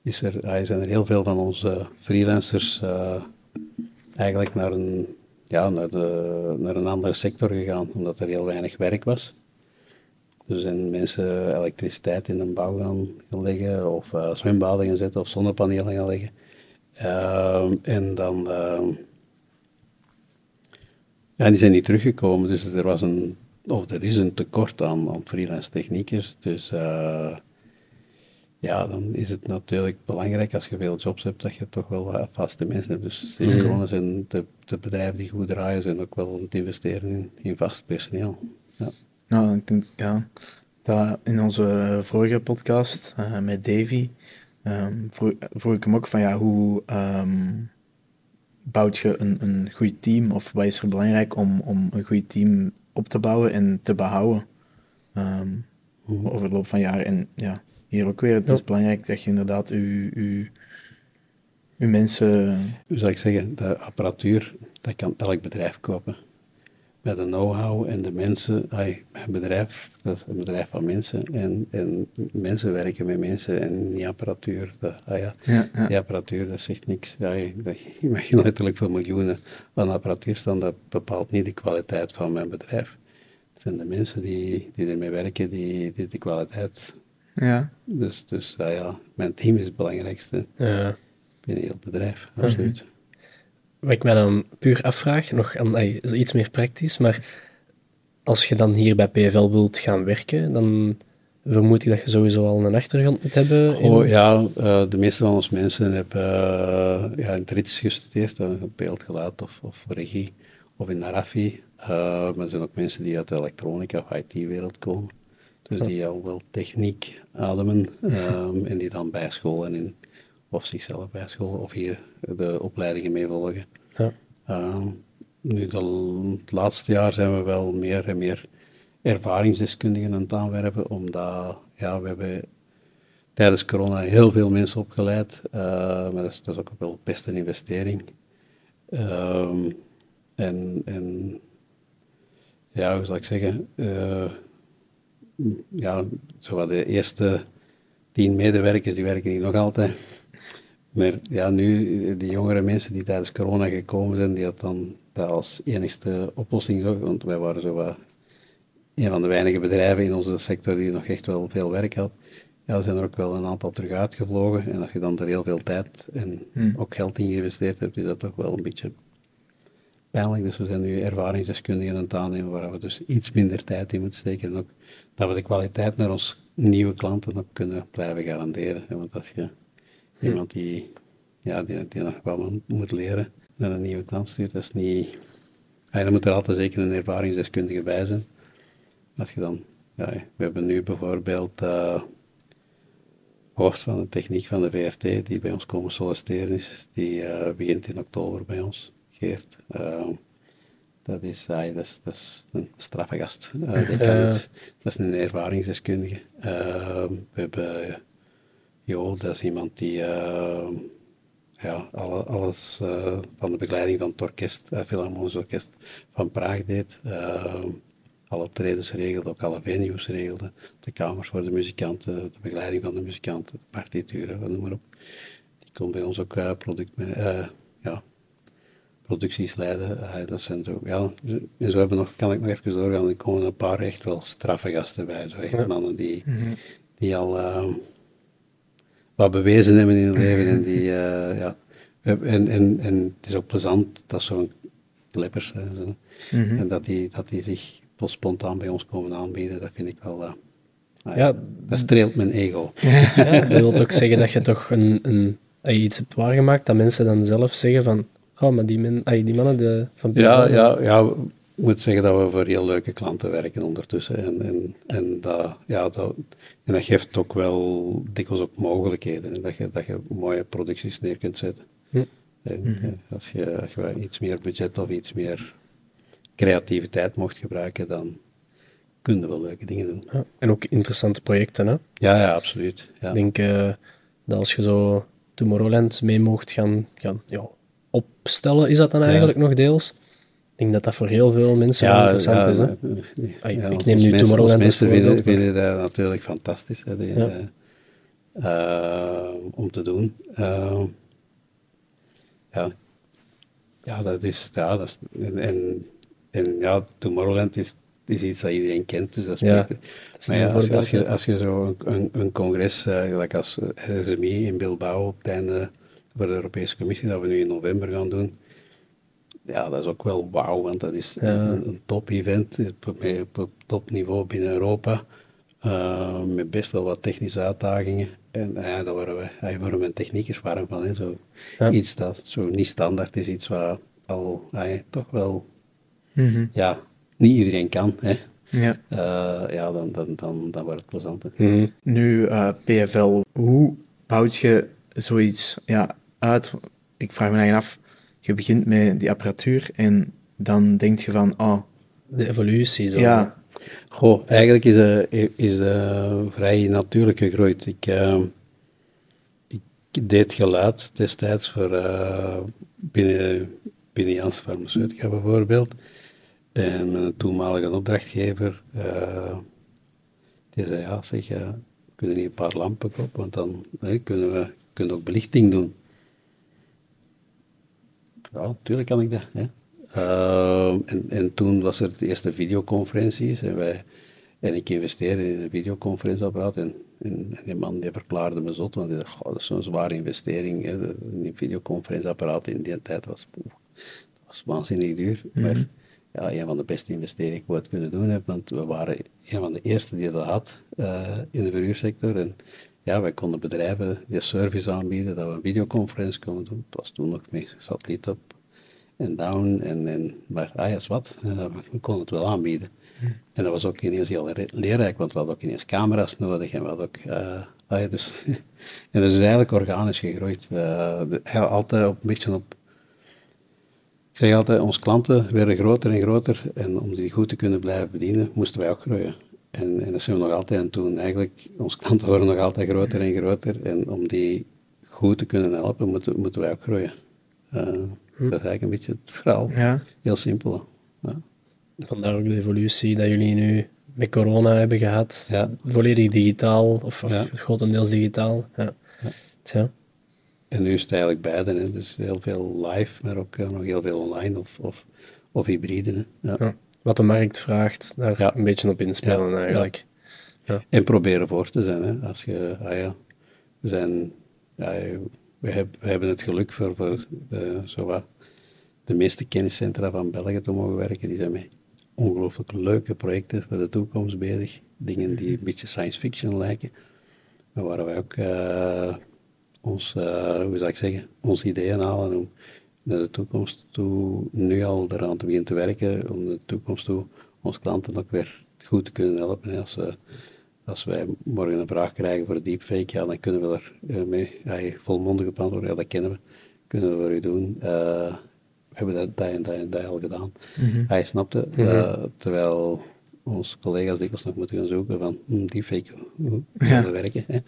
is er, uh, zijn er heel veel van onze freelancers uh, eigenlijk naar een, ja, naar, de, naar een andere sector gegaan, omdat er heel weinig werk was. Dus zijn mensen elektriciteit in de bouw gaan leggen, of uh, zwembaden gaan zetten, of zonnepanelen gaan leggen. Uh, en dan, uh, ja, die zijn niet teruggekomen, dus er was een, of er is een tekort aan, aan freelance techniekers. Dus uh, ja, dan is het natuurlijk belangrijk als je veel jobs hebt, dat je toch wel vaste mensen hebt. Dus corona mm. zijn de, de, bedrijven die goed draaien, zijn ook wel aan het investeren in, in vast personeel. Ja. Nou, ik denk, ja, dat in onze vorige podcast uh, met Davy um, vroeg, vroeg, ik hem ook van, ja, hoe um, bouwt je een, een goed team? Of wat is er belangrijk om, om een goed team op te bouwen en te behouden um, over de loop van jaren? En ja, hier ook weer, het is belangrijk dat je inderdaad je, je, je mensen... Hoe zou ik zeggen, de apparatuur, dat kan elk bedrijf kopen met de know-how en de mensen. Ay, mijn bedrijf, dat is een bedrijf van mensen. En, en mensen werken met mensen en niet apparatuur. Dat, ah ja, ja, ja. Die apparatuur, dat zegt niks. Ja, je, je mag je letterlijk voor miljoenen van apparatuur staan. Dat bepaalt niet de kwaliteit van mijn bedrijf. Het zijn de mensen die, die ermee werken, die, die de kwaliteit. Ja. Dus, dus ah ja, mijn team is het belangrijkste ja. binnen heel het bedrijf, absoluut. Wat ik mij dan puur afvraag, nog aan, iets meer praktisch, maar als je dan hier bij PFL wilt gaan werken, dan vermoed ik dat je sowieso al een achtergrond moet hebben. Oh ja, uh, de meeste van ons mensen hebben uh, ja, in Trits gestudeerd, uh, beeldgeluid of, of regie, of in Narafi. maar er zijn ook mensen die uit de elektronica of IT-wereld komen. Dus die al wel techniek ademen um, en die dan bijscholen in of zichzelf bijscholen of hier de opleidingen mee volgen. Ja. Uh, nu, de, het laatste jaar zijn we wel meer en meer ervaringsdeskundigen aan het aanwerven, omdat ja, we hebben tijdens corona heel veel mensen opgeleid, uh, maar dat is, dat is, ook wel best een investering. Uh, en, en ja, hoe zal ik zeggen, uh, ja, zo de eerste tien medewerkers, die werken hier nog altijd. Maar ja, nu, die jongere mensen die tijdens corona gekomen zijn, die had dan dat als enigste oplossing zag, want wij waren zo wat een van de weinige bedrijven in onze sector die nog echt wel veel werk had. Ja, er zijn er ook wel een aantal terug uitgevlogen. En als je dan er heel veel tijd en hmm. ook geld in geïnvesteerd hebt, is dat toch wel een beetje pijnlijk. Dus we zijn nu ervaringsdeskundigen aan het aannemen waar we dus iets minder tijd in moeten steken. En ook dat we de kwaliteit naar onze nieuwe klanten ook kunnen blijven garanderen. Want als je Iemand die, ja, die, die nog wel moet leren naar een nieuwe klant stuurt, dat is niet... Ja, dan moet er altijd zeker een ervaringsdeskundige bij zijn. Als je dan... Ja, we hebben nu bijvoorbeeld uh, hoofd van de techniek van de VRT, die bij ons komen solliciteren is, die uh, begint in oktober bij ons, Geert. Uh, dat is, uh, dat is, dat is een straffe gast. Uh, die kan dat is een ervaringsdeskundige. we hebben Jo, dat is iemand die uh, ja, alle, alles uh, van de begeleiding van het orkest, uh, Philharmonisch Orkest van Praag deed. alle optredens regelde, ook alle venues regelde. De kamers voor de muzikanten, de begeleiding van de muzikanten, de partituren, noem maar op. Die kon bij ons ook product, ja, producties leiden. dat zijn zo, ja, en zo hebben nog, kan ik nog even doorgaan. Er komen een paar echt wel straffe gasten bij. Zo echt mannen die, mm die al wat bewezen hebben in hun leven. En, die, uh, ja, en, en, en het is ook plezant dat zo'n kleppers zijn. Zo. Mm -hmm. En dat die, dat die zich spontaan bij ons komen aanbieden, dat vind ik wel... Uh, ja, dat streelt mijn ego. Ja, dat wil ook zeggen dat je toch een, een, iets hebt waargemaakt, dat mensen dan zelf zeggen van, oh, maar die, men, die mannen de, van Ja, ja, ja, moet zeggen dat we voor heel leuke klanten werken ondertussen. En, en, en, dat, ja, dat, en dat geeft ook wel dikwijls ook mogelijkheden. Dat je, dat je mooie producties neer kunt zetten. En, mhm. als, je, als je iets meer budget of iets meer creativiteit mocht gebruiken, dan kunnen we wel leuke dingen doen. Ja, en ook interessante projecten, hè? Ja, ja absoluut. Ja. Ik denk uh, dat als je zo Tomorrowland mee mocht gaan, gaan ja, opstellen, is dat dan eigenlijk nog deels? Ik denk dat dat voor heel veel mensen ja, interessant is. Hè? Ja, ik neem nu mensen, Tomorrowland mensen vinden, vinden dat natuurlijk fantastisch hè, die, uh, om te doen. Uh, ja. ja, dat is... Ja, dat is en, en ja, Tomorrowland is is iets dat iedereen kent, dus dat is ja, Maar ja, als, als, je, als je zo een, een congres, uh, gelijk als SMI in Bilbao op het einde voor de Europese Commissie, dat we nu in november gaan doen, ja, dat is ook wel wauw, want dat is een, een top-event op, op topniveau binnen Europa, uh, met best wel wat technische uitdagingen. En ja, daar worden we, daar worden we techniekers warm van. Hè. Zo, Iets dat zo niet standaard is, iets wat al toch wel mm ja, niet iedereen kan. Hè. Ja, uh, ja dan, dan, dan, dan wordt het plezant. Mm Nu, uh, eh, PFL, hoe bouwt je zoiets ja, uit? Ik vraag me eigenlijk af, je begint met die apparatuur en dan denk je van, oh... De evolutie, zo. Ja. Goh, eigenlijk is de, is de vrij natuurlijk gegroeid. Ik, uh, ik deed geluid destijds voor binnen, binnen Jans Farmaceutica bijvoorbeeld. En mijn toenmalige opdrachtgever, die zei, ja zeg, kunnen niet een paar lampen kopen, want dan kunnen we kunnen ook belichting doen. Ja, natuurlijk kan ik dat. Hè. Uh, en, en toen was er de eerste videoconferenties en, wij, en ik investeerde in een videoconferentieapparaat en, en, die man die verklaarde me zot, want hij dacht, dat is zo'n zware investering. Hè. Een videoconferentieapparaat in die tijd was, dat was waanzinnig duur. Mhm. Maar ja, een van de beste investeringen die ik ooit kunnen doen heb, want we waren een van de eerste die dat had uh, in de verhuursector. En ja, wij konden bedrijven die service aanbieden, dat we een videoconferentie konden doen. Het was toen nog met satelliet op en down, en, en, maar ah ja, wat, uh, we konden het wel aanbieden. Hm. En dat was ook ineens heel leerrijk, want we hadden ook ineens camera's nodig en we hadden ook... Uh, ah ja, dus, en dat is eigenlijk organisch gegroeid. Uh, altijd op, een beetje op ik zeg altijd, onze klanten werden groter en groter en om die goed te kunnen blijven bedienen, moesten wij ook groeien. En, en dat zijn we nog altijd aan toen. Eigenlijk, onze klanten worden nog altijd groter en groter en om die goed te kunnen helpen, moeten, moeten wij ook groeien. Uh, hm. Dat is eigenlijk een beetje het verhaal. Ja. Heel simpel. Ja. Vandaar ook de evolutie dat jullie nu met corona hebben gehad. Ja. Volledig digitaal, of, of grotendeels digitaal. Ja. Ja. En nu is het eigenlijk beide, hè. dus heel veel live, maar ook nog heel veel online of, of, of hybride. Ja. ja. Wat de markt vraagt, daar een beetje op inspelen eigenlijk. En proberen voor te zijn. Hè. Als je, ah ja, we zijn, ja, we, hebben, we hebben het geluk voor, voor de, zowat, de meeste kenniscentra van België te mogen werken. Die zijn met ongelooflijk leuke projecten voor de toekomst bezig. Dingen die een beetje science fiction lijken. Maar waar wij ook... Uh, ons, uh, hoe zou ik zeggen, onze ideeën halen om naar de toekomst toe nu al eraan te beginnen te werken, om de toekomst toe onze klanten ook weer goed te kunnen helpen. Als, we, als wij morgen een vraag krijgen voor deepfake, ja, dan kunnen we er uh, mee ja, volmondig op antwoorden, ja, dat kennen we, kunnen we voor u doen. Uh, we hebben dat, dat en dat en dat al gedaan. Mm Hij snapte, mm terwijl onze collega's dikwijls nog moeten gaan zoeken van hm, deepfake, hoe ja. dat werken. Hè?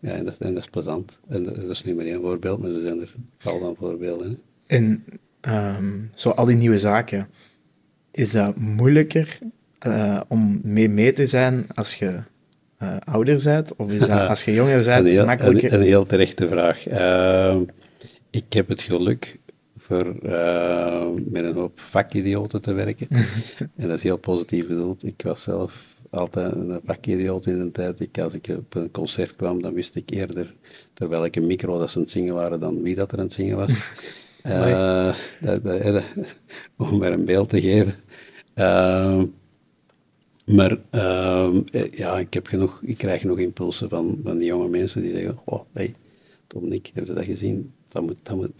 Ja, en dat, en dat is plezant. En dat, is niet meer één voorbeeld, maar er zijn er tal van voorbeelden. En um, zo al die nieuwe zaken, is dat moeilijker uh, om mee mee te zijn als je uh, ouder bent? Of is dat als je jonger bent een heel, makkelijker? Een, een heel terechte vraag. Uh, ik heb het geluk voor uh, met een hoop vakidioten te werken. en dat is heel positief bedoeld. Ik was zelf altijd een vakidioot in de tijd. Ik, als ik op een concert kwam, dan wist ik eerder terwijl ik een micro dat ze aan het zingen waren dan wie dat er aan het zingen was. uh, dat, dat, om maar een beeld te geven. Uh, maar uh, ja, ik, heb genoeg, ik krijg genoeg impulsen van, van die jonge mensen die zeggen: Oh, hey, Tom Nick, heb je dat gezien? Dat moet, dat moet,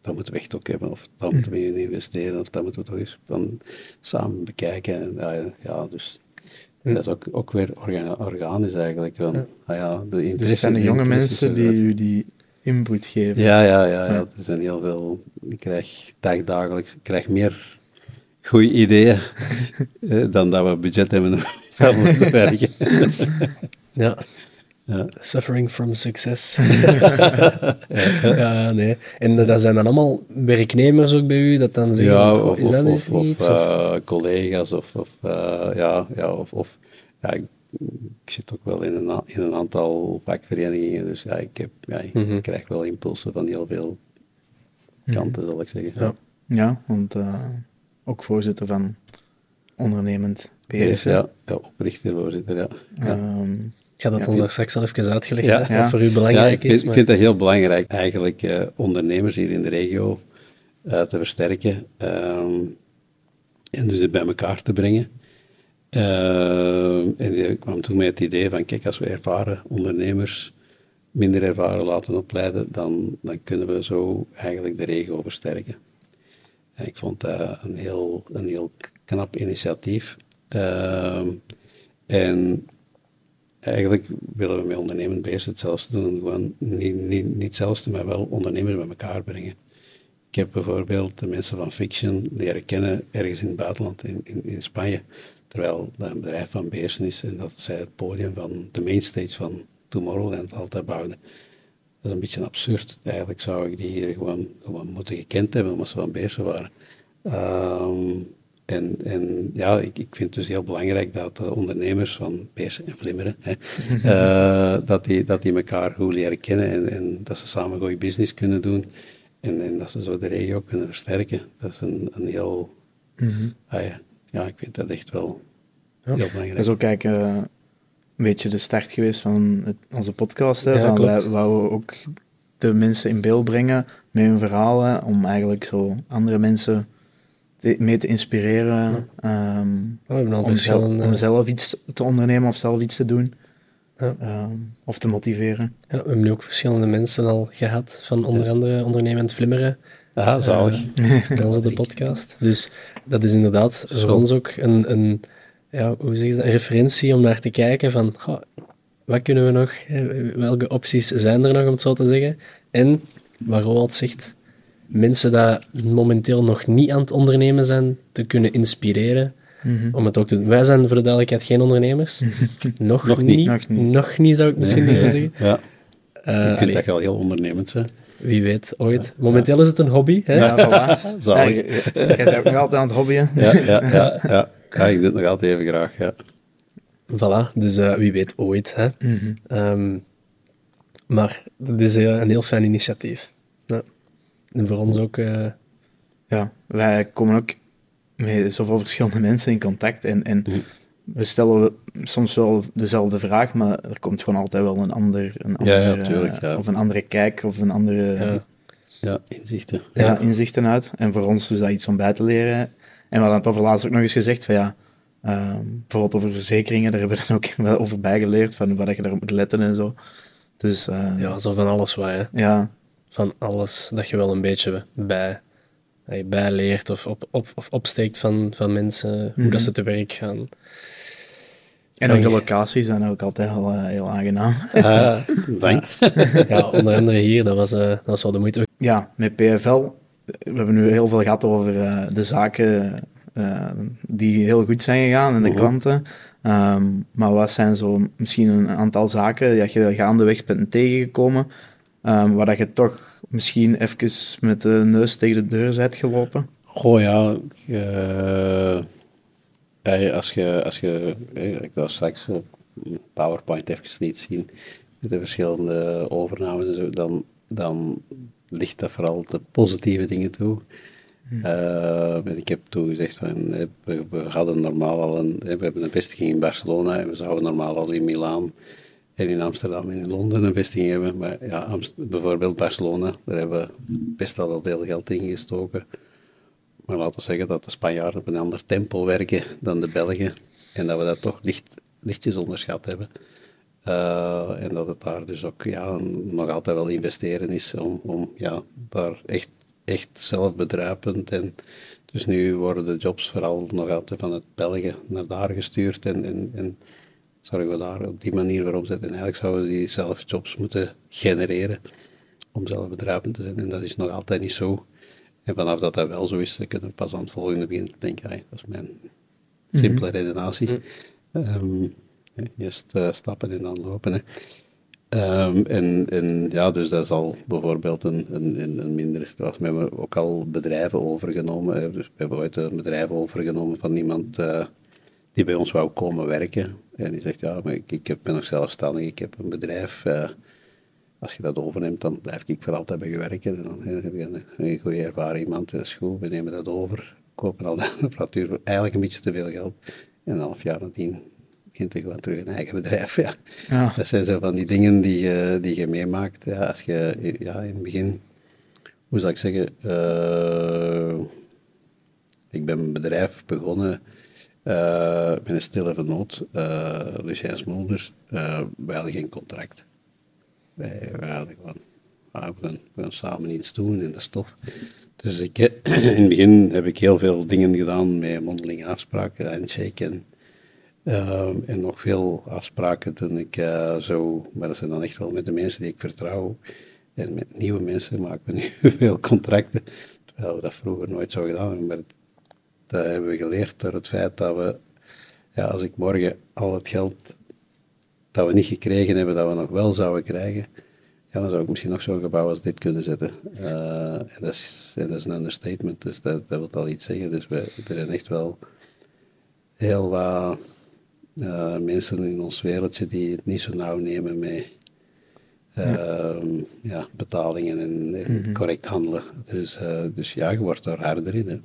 dat moeten we echt ook hebben, of dat moeten we in investeren, of dat moeten we toch eens van samen bekijken. En, ja, ja, dus dat is ook, ook weer organisch eigenlijk. Want, ja. Ah ja, de dus het zijn de jonge mensen die u die input geven. Ja, ja, ja, ja, er zijn heel veel. Ik krijg dagdagelijks ik krijg meer goede ideeën eh, dan dat we budget hebben om te werken. ja. Ja. Suffering from success. ja, nee. En dat zijn dan allemaal werknemers ook bij u, dat dan zeggen, ja, of, is dat of, of, uh, collega's, of, of uh, ja, ja, of, of ja, ik, ik, zit ook wel in een, in een aantal vakverenigingen, dus ja, ik, heb, ja, ik mm -hmm. krijg wel impulsen van heel veel kanten, zal ik zeggen. Ja, ja want uh, ook voorzitter van ondernemend PS. Ja, ja, oprichter, voorzitter, ja. ja. Um, ik ga dat ja, ons daar straks al even uitgelegd, ja, wat voor u belangrijk is. Ik vind het heel belangrijk, eigenlijk, uh, ondernemers hier in de regio uh, te versterken um, en dus het bij elkaar te brengen. Uh, en ik kwam toen met het idee van, kijk, als we ervaren ondernemers minder ervaren laten opleiden, dan, dan kunnen we zo eigenlijk de regio versterken. En ik vond dat een heel, een heel knap initiatief. Uh, en eigenlijk willen we met ondernemend bezig hetzelfde doen. Gewoon niet, niet, niet hetzelfde, maar wel ondernemers bij elkaar brengen. Ik heb bijvoorbeeld de mensen van Fiction leren kennen ergens in het buitenland, in, in, Spanje. Terwijl dat een bedrijf van Beersen is en dat zij het podium van de mainstage van Tomorrowland altijd bouwden. Dat is een beetje absurd. Eigenlijk zou ik die hier gewoon, gewoon moeten gekend hebben omdat ze van Beersen waren. Um, en, en ja, ik, ik vind het dus heel belangrijk dat de ondernemers van Beersen en Vlimmeren, hè, uh, dat, die, dat die elkaar goed leren kennen en, en dat ze samen goede business kunnen doen. En, en dat ze zo de regio kunnen versterken. Dat is een, een heel... Mm -hmm. ah ja, ja, ik vind dat echt wel ja. heel belangrijk. Dat is ook uh, een beetje de start geweest van het, onze podcast. Hè, ja, van wij wouden ook de mensen in beeld brengen met hun verhalen, om eigenlijk zo andere mensen mee te inspireren. Ja. Um, om, zelf, om, zelf, iets te ondernemen of zelf iets te doen. Ja. Um, of te motiveren. Ja, we hebben nu ook verschillende mensen al gehad, van onder andere ondernemend Flimmeren. Aha, zalig. Uh, onze de podcast. Dus dat is inderdaad voor ons ook een, een, ja, hoe zeg je dat, een referentie om naar te kijken van goh, wat kunnen we nog, welke opties zijn er nog, om het zo te zeggen. En, waar Roald zegt, mensen die momenteel nog niet aan het ondernemen zijn, te kunnen inspireren. Mm Om het ook te doen. Wij zijn voor de duidelijkheid geen ondernemers. nog, nog, niet, nog, niet, nog niet. zou ik misschien nee, niet zeggen. Ja. Uh, je kunt echt wel heel ondernemend zijn. Wie weet, ooit. Momenteel is het een hobby. Hè? Ja, voilà. Jij bent ook nog altijd aan het hobbyen. Ja, ja, ja, ja. ja ik doe het nog altijd even graag, ja. Voilà, dus uh, wie weet ooit. Hè? Mm -hmm. um, maar het is uh, een heel fijn initiatief. En voor ons ook... Uh... Ja, wij komen ook met zoveel verschillende mensen in contact en, en mm. we stellen soms wel dezelfde vraag, maar er komt gewoon altijd wel een ander, een ja, ja, tuurlijk, ja. of een andere kijk of een andere... Ja, inzichten. Ja, inzichten uit. En voor ons is dat iets om bij te leren. En we hadden het over laatst ook nog eens gezegd van ja, uh, bijvoorbeeld over verzekeringen, daar hebben we dan ook wel over bijgeleerd, van wat je daarop moet letten en zo. Dus, uh, ja, zo van alles wat, hè. Ja, van alles dat je wel een beetje bij, je bijleert of, op, op, of opsteekt van, van mensen, hoe dat mhm. ze te werk gaan. En ook de locaties zijn ook altijd heel, uh, heel aangenaam. Uh, dank. ja, onder andere hier, dat was, uh, dat was wel de moeite. Ja, met PFL, we hebben nu heel veel gehad over uh, de zaken die heel goed zijn gegaan en de mhm. klanten. Um, maar wat zijn zo misschien een aantal zaken dat je gaandeweg bent tegengekomen, Um, waar dat je toch misschien even met de neus tegen de deur bent gelopen? Goh ja, uh, als je, als je ik wil straks PowerPoint even niet zien, met de verschillende overnames en zo, dan, dan ligt dat vooral de positieve dingen toe. Hmm. Uh, ik heb toen gezegd van, we, we hadden normaal al een, we hebben een vestiging in Barcelona en we zouden normaal al in Milaan en in Amsterdam en in Londen een vestiging hebben. Maar ja, bijvoorbeeld Barcelona, daar hebben we best al wel veel geld in gestoken. Maar laten we zeggen dat de Spanjaarden op een ander tempo werken dan de Belgen. En dat we dat toch licht, lichtjes onderschat hebben. Uh, en dat het daar dus ook ja, nog altijd wel investeren is om, om ja, daar echt, echt zelfbedruipend. En dus nu worden de jobs vooral nog altijd van het België naar daar gestuurd. En, en, en zorgen we daar op die manier voor omzetten. En eigenlijk zouden we die zelf jobs moeten genereren om zelf bedrijven te zijn. En dat is nog altijd niet zo. En vanaf dat dat wel zo is, dan kunnen we pas aan het volgende beginnen te denken. dat is mijn simpele redenatie. Mm -hmm. um, eerst uh, stappen en dan lopen. Hè. Um, en, en ja, dus dat is al bijvoorbeeld een, een, een mindere situatie. We hebben ook al bedrijven overgenomen. Dus we hebben ooit een bedrijf overgenomen van iemand uh, die bij ons wou komen werken. En die zegt, ja, maar ik, ik ben nog zelfstandig, ik heb een bedrijf. Uh, als je dat overneemt, dan blijf ik voor altijd bij je werken. En dan heb je een, een goede ervaren iemand, is goed, we nemen dat over. Kopen al de apparatuur voor eigenlijk een beetje te veel geld. En een half jaar nadien begint er gewoon terug een eigen bedrijf. Ja. ja. Dat zijn zo van die dingen die, uh, die je meemaakt. Ja, als je ja, in het begin, hoe zou ik zeggen, uh, ik ben een bedrijf begonnen uh, met een stille vernoot, uh, Lucien Smolders. wij hadden geen contract. Wij, hadden gewoon, we, gaan, samen iets doen in de stof. Dus ik, in het begin heb ik heel veel dingen gedaan met mondelinge afspraken, handshake en Ehm, en nog veel afspraken toen ik uh, zo, maar dat zijn dan echt wel met de mensen die ik vertrouw. En met nieuwe mensen maken we nu veel contracten, terwijl we dat vroeger nooit zo gedaan hebben. Maar dat hebben we geleerd door het feit dat we, ja, als ik morgen al het geld dat we niet gekregen hebben, dat we nog wel zouden krijgen, ja, dan zou ik misschien nog zo'n gebouw als dit kunnen zetten. Uh, en, dat is, en dat is een understatement, dus dat, dat wil al iets zeggen. Dus we, er zijn echt wel heel wat uh, mensen in ons wereldje die het niet zo nauw nemen met uh, ja. betalingen en, mhm. correct handelen. Dus, uh, dus ja, je wordt daar harder in hè.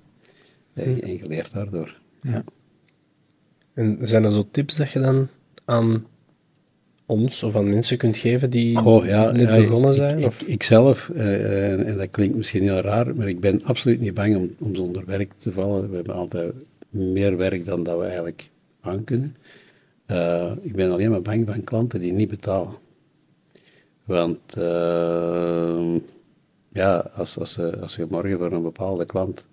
En, leert daardoor. Ja. En zijn er zo tips dat je dan aan ons of aan mensen kunt geven die oh, ja, net begonnen zijn? Ik, of? ik, zelf, en, en, dat klinkt misschien heel raar, maar ik ben absoluut niet bang om, om zonder werk te vallen. We hebben altijd meer werk dan dat we eigenlijk aan kunnen. Uh, ik ben alleen maar bang van klanten die niet betalen. Want uh, ja, als, als, als je morgen voor een bepaalde klant,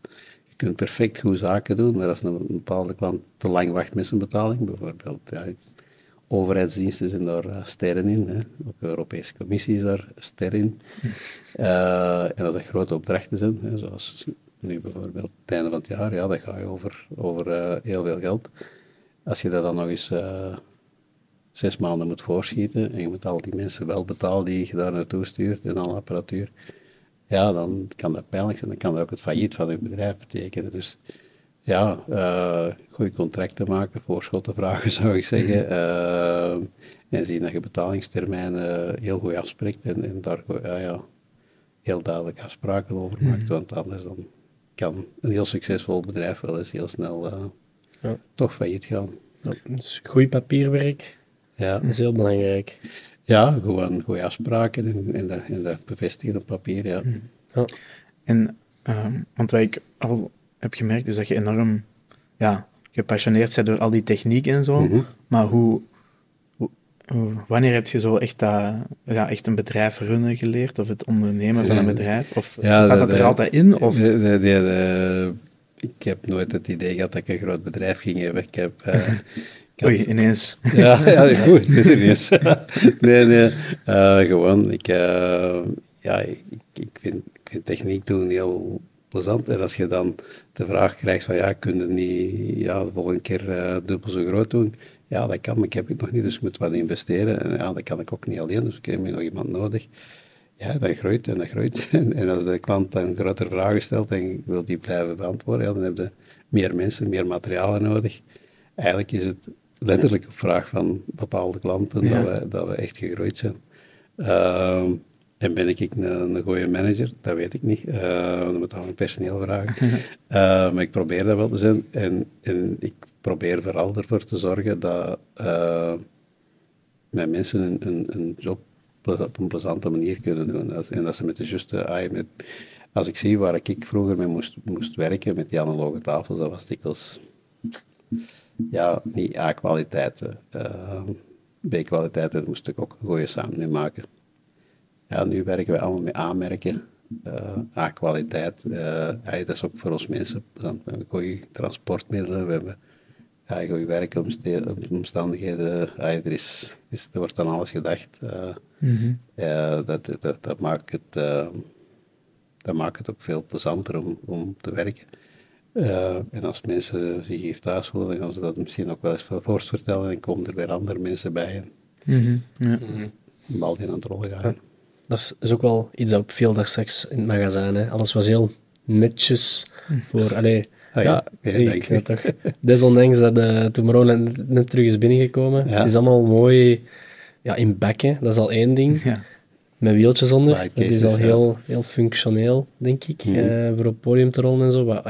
kunt perfect goed zaken doen, maar als een bepaalde klant te lang wacht met zijn betaling, bijvoorbeeld, ja, overheidsdiensten zijn daar uh, sterren in, hè. ook de Europese Commissie is daar ster in. Uh, en dat er grote opdrachten zijn, hè, zoals nu bijvoorbeeld het einde van het jaar, ja, dat ga je over, over heel veel geld. Als je dat dan nog eens uh, zes maanden moet voorschieten en je moet al die mensen wel betalen die je daar naartoe stuurt en alle apparatuur, ja, dan kan dat pijnlijk zijn. Dan kan dat ook het failliet van je bedrijf betekenen. Dus ja, uh, goede contracten maken, voorschotten vragen zou ik zeggen. Uh, en zien dat je betalingstermijnen heel goed afspreekt en, en daar ja, heel duidelijk afspraken over maakt. Mhm. Want anders dan kan een heel succesvol bedrijf wel eens heel snel ja. toch failliet gaan. Ja, dus goed papierwerk ja. is heel belangrijk. Ja, gewoon goede afspraken en, en, dat, en dat bevestigen op papier, ja. Mm. ja. En, uh, want wat ik al heb gemerkt is dat je enorm ja, gepassioneerd bent door al die techniek en zo, mhm. maar hoe, wanneer heb je zo echt, dat, ja, echt een bedrijf runnen geleerd, of het ondernemen van een bedrijf? Of ja, staat dat er altijd in? Of? De, de, ik heb nooit het idee gehad dat ik een groot bedrijf ging hebben. Ik heb... Uh, Oei, ineens. Ja, ja goed, het is ineens. nee, nee, uh, gewoon, ik, uh, ja, ik, ik, vind, ik vind techniek doen heel plezant. En als je dan de vraag krijgt van, ja, kun je niet ja, de volgende keer dubbel zo groot doen? Ja, dat kan, maar ik heb het nog niet, dus ik moet wat investeren. En ja, dat kan ik ook niet alleen, dus ik heb nog iemand nodig ja, dat groeit en dat groeit. En, als de klant dan grotere vragen stelt en wil die blijven beantwoorden, ja, dan heb je meer mensen, meer materialen nodig. Eigenlijk is het letterlijk een vraag van bepaalde klanten dat, we, dat we echt gegroeid zijn. Uh, en ben ik een, een goede manager? Dat weet ik niet. Uh, dan moet aan personeel vragen. uh, maar ik probeer dat wel te zijn. En, en ik probeer vooral ervoor te zorgen dat uh, mijn mensen een, een, een job op een plezante manier kunnen doen. En dat ze met de juiste met, als ik zie waar ik vroeger mee moest, moest werken met die analoge tafels, dat was dikwijls ja, niet A-kwaliteit. Uh, B-kwaliteit, daar moest ik ook een goede samen mee maken. Ja, nu werken we allemaal met A-merken. Uh, A-kwaliteit, uh, dat is ook voor ons mensen. We hebben goede transportmiddelen, we hebben ja, goede werkomstandigheden. er, is, is, er wordt aan alles gedacht. Uh, mm dat, dat, dat, maakt het, dat maakt het ook veel plezanter om, om te werken. Uh, en als mensen zich hier thuis voelen, dan gaan ze dat misschien ook wel eens voor vertellen en komen er weer andere mensen bij. Mm -hmm. ja. De bal die aan het rollen gaat. Dat is ook wel iets dat op veel daar straks in het magazijn. Hè. Alles was heel netjes voor... Allee, Ah, ja, ja, ik denk toch. Desondanks dat uh, Tomorrowland net, net terug is binnengekomen. Het is allemaal mooi ja, in bekken, dat is al één ding. Ja. Met wieltjes onder. dat is al heel, heel functioneel, denk ik, mm uh, voor op het podium te rollen en zo. Wat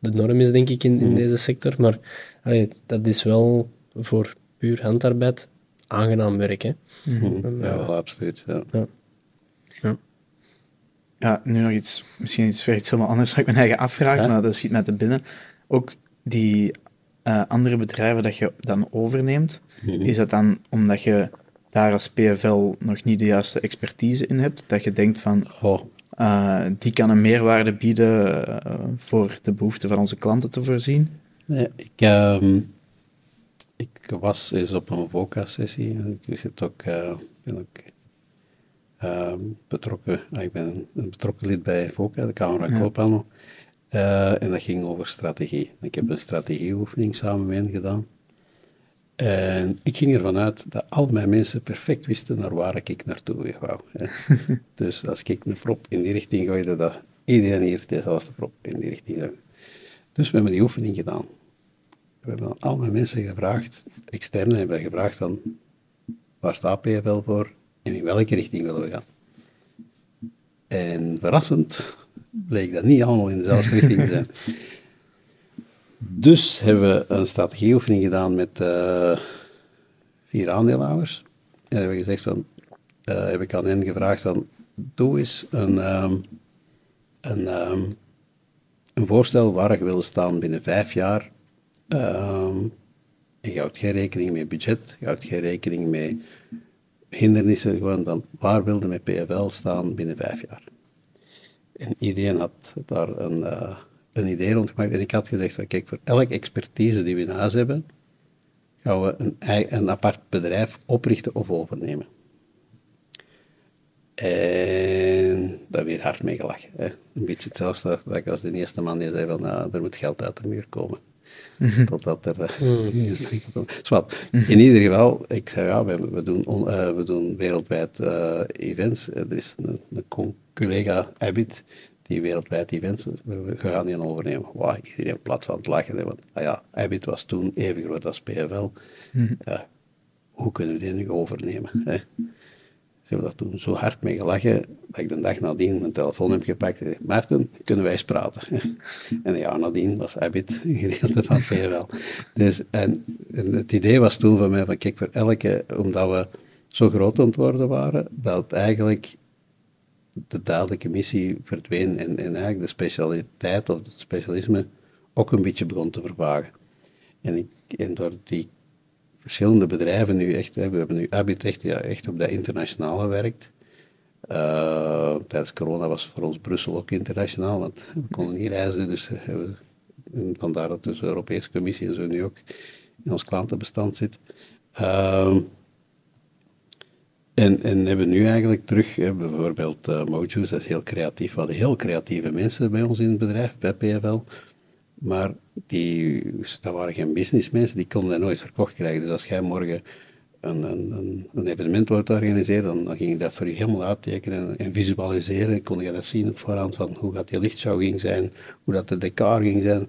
de norm is, denk ik, in, in mhm. deze sector. Maar allee, dat is wel voor puur handarbeid aangenaam werk. Hè. Mm Ja, wel, absoluut. Ja. ja. Ja, nu nog iets, misschien iets, iets helemaal anders wat ik mijn eigen afvraag, maar dat schiet mij te binnen. Ook die uh, andere bedrijven dat je dan overneemt, mhm. is dat dan omdat je daar als PFL nog niet de juiste expertise in hebt, dat je denkt van, oh, uh, die kan een meerwaarde bieden uh, voor de behoeften van onze klanten te voorzien? Nee, ik, um, ik was eens op een VOCA-sessie, ik zit ook, ben ook Ehm, betrokken, ah, ik ben een betrokken lid bij VOCA, de Camera ja. Koophandel. Uh, en dat ging over strategie. Ik heb een strategieoefening samen met hen gedaan. En ik ging ervan uit dat al mijn mensen perfect wisten naar waar ik naartoe wou. dus als ik een prop in die richting gooide, dat iedereen hier dezelfde prop in die richting gooide. Dus we hebben die oefening gedaan. We hebben al mijn mensen gevraagd, externe hebben gevraagd van, waar staat PFL voor? en in welke richting willen we gaan. En verrassend bleek dat niet allemaal in dezelfde richting te zijn. Dus hebben we een strategieoefening gedaan met uh, vier aandeelhouders. En hebben we gezegd van, uh, heb ik aan hen gevraagd van, doe eens een, um, een, um, een voorstel waar je wil staan binnen vijf jaar. Um, je houdt geen rekening met budget, je houdt geen rekening met hindernissen gewoon dan waar wilde met PFL staan binnen vijf jaar. En iedereen had daar een, uh, een idee rond gemaakt. En ik had gezegd, van, kijk, voor elke expertise die we in huis hebben, gaan we een, een apart bedrijf oprichten of overnemen. En daar weer hard mee gelachen. Hè. Een beetje hetzelfde dat ik als de eerste man die zei van, nou, er moet geld uit de muur komen. Mhm. Totdat er... Uh, in ieder geval, ik zei ja, we, we doen, uh, we doen wereldwijd uh, events. Er is een, een collega, Abit, die wereldwijd events, we, we gaan die overnemen. Wow, iedereen plat van het lachen. Hè, want ah ja, Abit was toen even groot als PFL. Mm hoe kunnen we die nu overnemen? Hè? Ze hebben daar toen zo hard mee gelachen, dat ik de dag nadien mijn telefoon heb gepakt en zei, Maarten, kunnen wij eens praten? en jaar nadien was Abit een gedeelte van PRL. Dus, en, het idee was toen van mij van, kijk, voor elke, omdat we zo groot aan het worden waren, dat eigenlijk de duidelijke missie verdween en, en eigenlijk de specialiteit of het specialisme ook een beetje begon te vervagen. En, ik, en door die verschillende bedrijven nu echt, we hebben nu Abit echt, echt op dat internationale werkt. Uh, tijdens corona was voor ons Brussel ook internationaal, want we konden niet reizen, dus we, vandaar dat dus de Europese Commissie en zo nu ook in ons klantenbestand zit. Uh, en, en hebben nu eigenlijk terug, bijvoorbeeld uh, dat is heel creatief, we hadden heel creatieve mensen bij ons in het bedrijf, bij PFL, maar die, dat waren geen businessmensen, die konden dat nooit verkocht krijgen. Dus als jij morgen een, een, een evenement wordt organiseren, dan, dan, ging ik dat voor je helemaal uittekenen en, visualiseren. Kon je dat zien op voorhand van hoe dat die lichtshow ging zijn, hoe dat de decor ging zijn.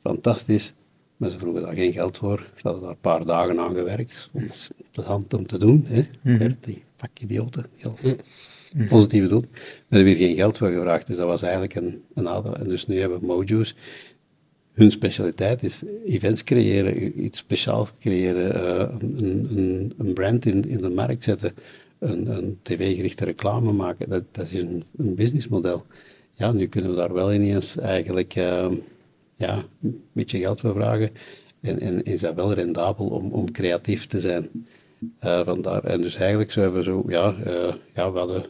Fantastisch. Maar ze vroegen daar geen geld voor. Ze hadden daar een paar dagen aan gewerkt. Dat is hand om te doen. Hè? Mm Die vakidioten, heel mm positieve doen. Maar er hebben hier geen geld voor gevraagd. Dus dat was eigenlijk een, een nadeel. En dus nu hebben we Mojo's hun specialiteit is events creëren, iets speciaals creëren, uh, een, een, een, brand in, in de markt zetten, een, een tv-gerichte reclame maken. Dat, dat is een, een businessmodel. Ja, nu kunnen we daar wel ineens eigenlijk uh, ja, een beetje geld voor vragen. En, en is dat wel rendabel om, om creatief te zijn. Uh, vandaar. En dus eigenlijk hebben we zo, ja, ja we hadden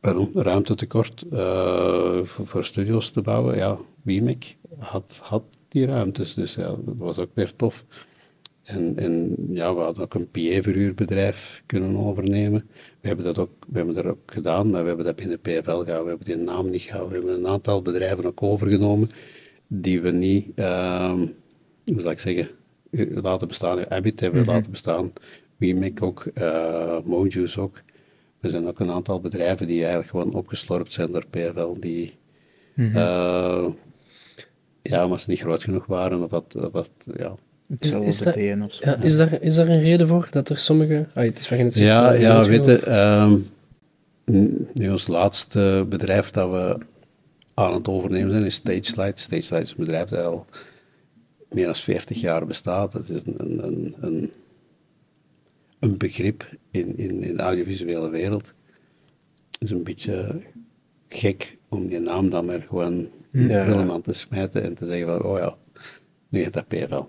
pardon, ruimtetekort voor, voor studios te bouwen. Ja, had, had die ruimtes, dus ja, dat was ook weer tof. En, en ja, we hadden ook een PA-verhuurbedrijf kunnen overnemen. We hebben dat ook, we hebben dat ook gedaan, maar we hebben dat binnen PFL gehouden. We hebben die naam niet gehouden. We hebben een aantal bedrijven ook overgenomen die we niet, uh, hoe zal ik zeggen, laten bestaan. Abit hebben we mhm. laten bestaan. WeMac ook, uh, Mojuice ook. Er zijn ook een aantal bedrijven die eigenlijk gewoon opgeslorpt zijn door PFL, die mm ja, maar ze niet groot genoeg waren of wat, wat ja. Hetzelfde is, dat, of zo. Ja, is, daar, is daar een reden voor dat er sommige... Ah, het is het ja, ja, weet je, um, nu ons laatste bedrijf dat we aan het overnemen zijn is StageLight. StageLight is een bedrijf dat al meer dan 40 jaar bestaat. Het is een, een, een, een begrip in, in, in de audiovisuele wereld. Het is een beetje gek om die naam dan maar gewoon de te smijten en te zeggen van, oh ja, nu heeft dat PFL.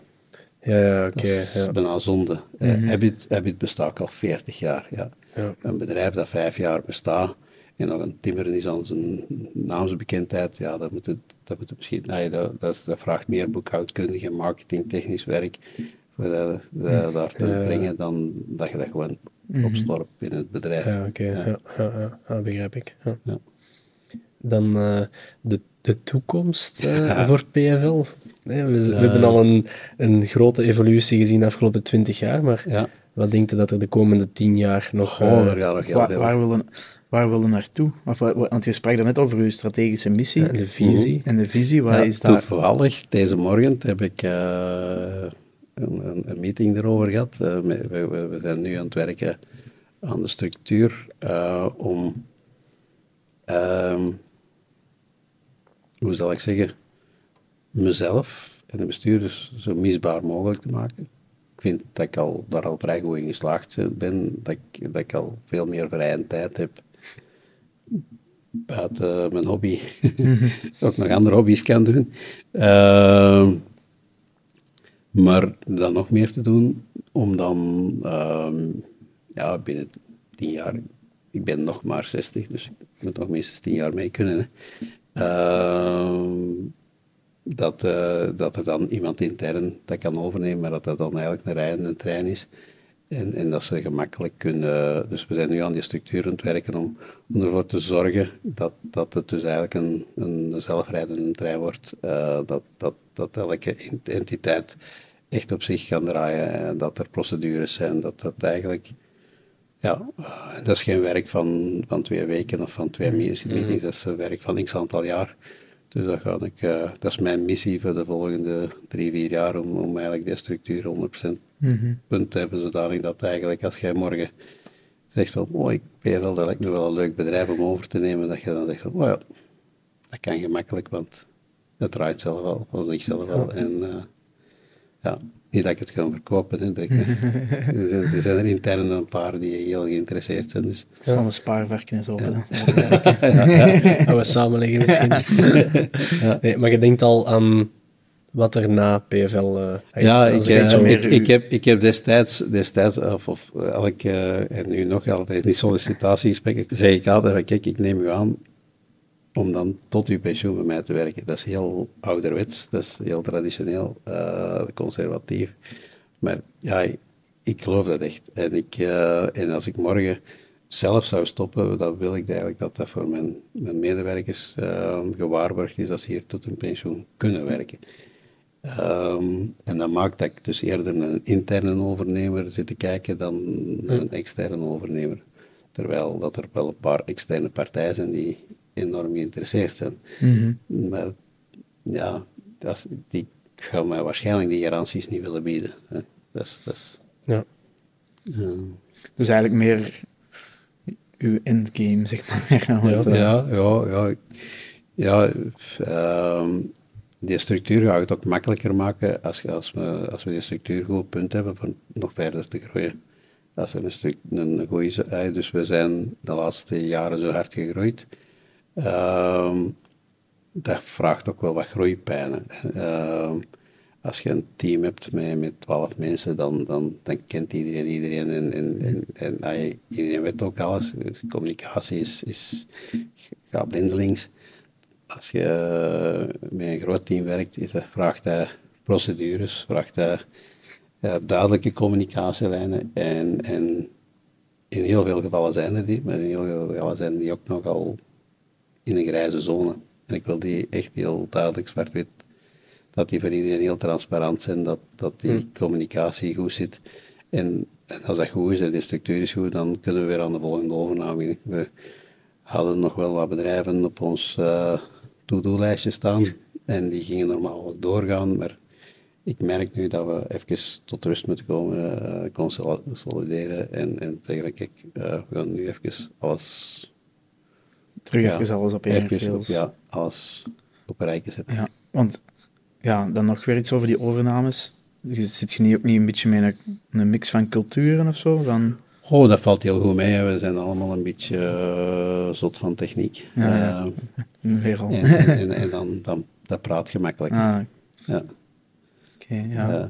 Ja, ja oké. Okay, dat is bijna zonde. Mm -hmm. Habit, Habit bestaat al 40 jaar. Ja. ja. Een bedrijf dat vijf jaar bestaat en nog een timmer is aan zijn naamsbekendheid, ja, dat moet het, dat moet het misschien, nee, dat, dat, dat vraagt meer boekhoudkundig en marketingtechnisch werk voor dat, dat daar te brengen dan dat je dat gewoon mhm. opstorpt in het bedrijf. Ja, oké, ja. Ja, ja, begrijp ik. Dan uh, de, de toekomst uh, voor PFL. Nee, we, we, hebben al een, een grote evolutie gezien de afgelopen twintig jaar, maar wat denkt u dat er de komende tien jaar nog... Oh, uh, nog waar, waar willen waar wil je naartoe? Of, want je sprak net over je strategische missie. En de visie. En de visie, waar is dat? Toevallig, deze morgen heb ik uh, een, een, meeting erover gehad. Uh, we, we, zijn nu aan het werken aan de structuur uh, om, um, hoe zal ik zeggen, mezelf en de bestuurders zo misbaar mogelijk te maken. Ik vind dat ik al, daar al vrij goed in geslaagd ben, dat ik, dat ik al veel meer vrije tijd heb buiten mijn hobby ook nog andere hobby's kan doen. Ehm, maar dan nog meer te doen, om dan uh, ja, binnen tien jaar, ik ben nog maar 60, dus ik moet nog minstens tien jaar mee kunnen. Uh, dat, uh, dat er dan iemand intern dat kan overnemen, maar dat dat dan eigenlijk een rijdende trein is. En, en dat ze gemakkelijk kunnen. Dus we zijn nu aan die structuur aan het werken om, om ervoor te zorgen dat, dat het dus eigenlijk een, een zelfrijdende trein wordt. Uh, dat, dat, dat elke entiteit echt op zich kan draaien. En dat er procedures zijn. Dat dat eigenlijk. Ja, uh, dat is geen werk van, van twee weken of van twee meetings. Mm-hmm. Dat is werk van x aantal jaar. Dus dat, ga ik, uh, dat is mijn missie voor de volgende drie, vier jaar om, om eigenlijk die structuur 100% mm punt hebben, zodanig dat eigenlijk als jij morgen zegt van, oh, ik ben wel, dat lijkt me wel een leuk bedrijf om over te nemen, dat je dan zegt van, oh ja, dat kan gemakkelijk, want dat draait zelf wel, van zichzelf wel. En uh, ja, niet dat ik het ga verkopen, hè, er, zijn, er zijn er intern een paar die heel geïnteresseerd zijn. Dus. Het een spaarwerken en zo. Ja. ja. we samenleggen misschien. ja. nee, maar je denkt al aan wat er na PFL... Uh, eh, ja, ik, uh, ik, ik, heb, ik heb destijds, destijds of, of elk, uh, en nu nog altijd, die sollicitatiegesprekken, zei ik altijd, kijk, ik neem u aan om dan tot uw pensioen bij mij te werken. Dat is heel ouderwets, dat is heel traditioneel, conservatief. Maar ja, ik geloof dat echt. En, ik, en als ik morgen zelf zou stoppen, dan wil ik eigenlijk dat dat voor mijn, mijn medewerkers gewaarborgd is dat ze hier tot hun pensioen kunnen werken. Um, en dat maakt dat ik dus eerder een interne overnemer zit te kijken dan een externe overnemer. Terwijl dat er wel een paar externe partijen zijn die enorm geïnteresseerd zijn. Mm Maar ja, dat, die gaan mij waarschijnlijk die garanties niet willen bieden. Hè. Dat is, dat is, ja. Dus eigenlijk meer uw endgame, zeg maar. ja, ja, ja, ja. ja um, die structuur gaat het ook makkelijker maken als, als, we, als we die structuur goed punt hebben voor nog verder te groeien. Dat is een, een goede Dus we zijn de laatste jaren zo hard gegroeid. Uh, dat vraagt ook wel wat groeipijnen. Uh, als je een team hebt met, 12 mensen, dan, dan, kent iedereen iedereen en, en, en, en iedereen weet ook alles. Communicatie is, is gaat blindelings als je eh, met een groot team werkt, vraagt hij procedures, vraagt hij duidelijke communicatielijnen. En, en in heel veel gevallen zijn er die, maar in heel veel gevallen zijn die ook nogal in een grijze zone. En ik wil die echt heel duidelijk zwart-wit, dat die voor iedereen heel transparant zijn, dat, dat die hmm. communicatie goed zit. En en als dat goed is en de structuur is goed, dan kunnen we weer aan de volgende overname. We hadden nog wel wat bedrijven op ons uh, to-do-lijstje staan en die gingen normaal ook doorgaan, maar ik merk nu dat we even tot rust moeten komen, uh, consolideren en, en zeggen, kijk, uh, we gaan nu even alles... Terug ja, even alles op één op, Ja, alles op een rijtje zetten. Ja, want ja, dan nog weer iets over die overnames. Zit je niet ook niet een beetje met een, een mix van culturen of zo? Dan... Oh, dat valt heel goed mee. We zijn allemaal een beetje uh, zot van techniek. Ja, ja. En, en, en, dan, dan dat praat gemakkelijk. Ah, ja. Oké, ja.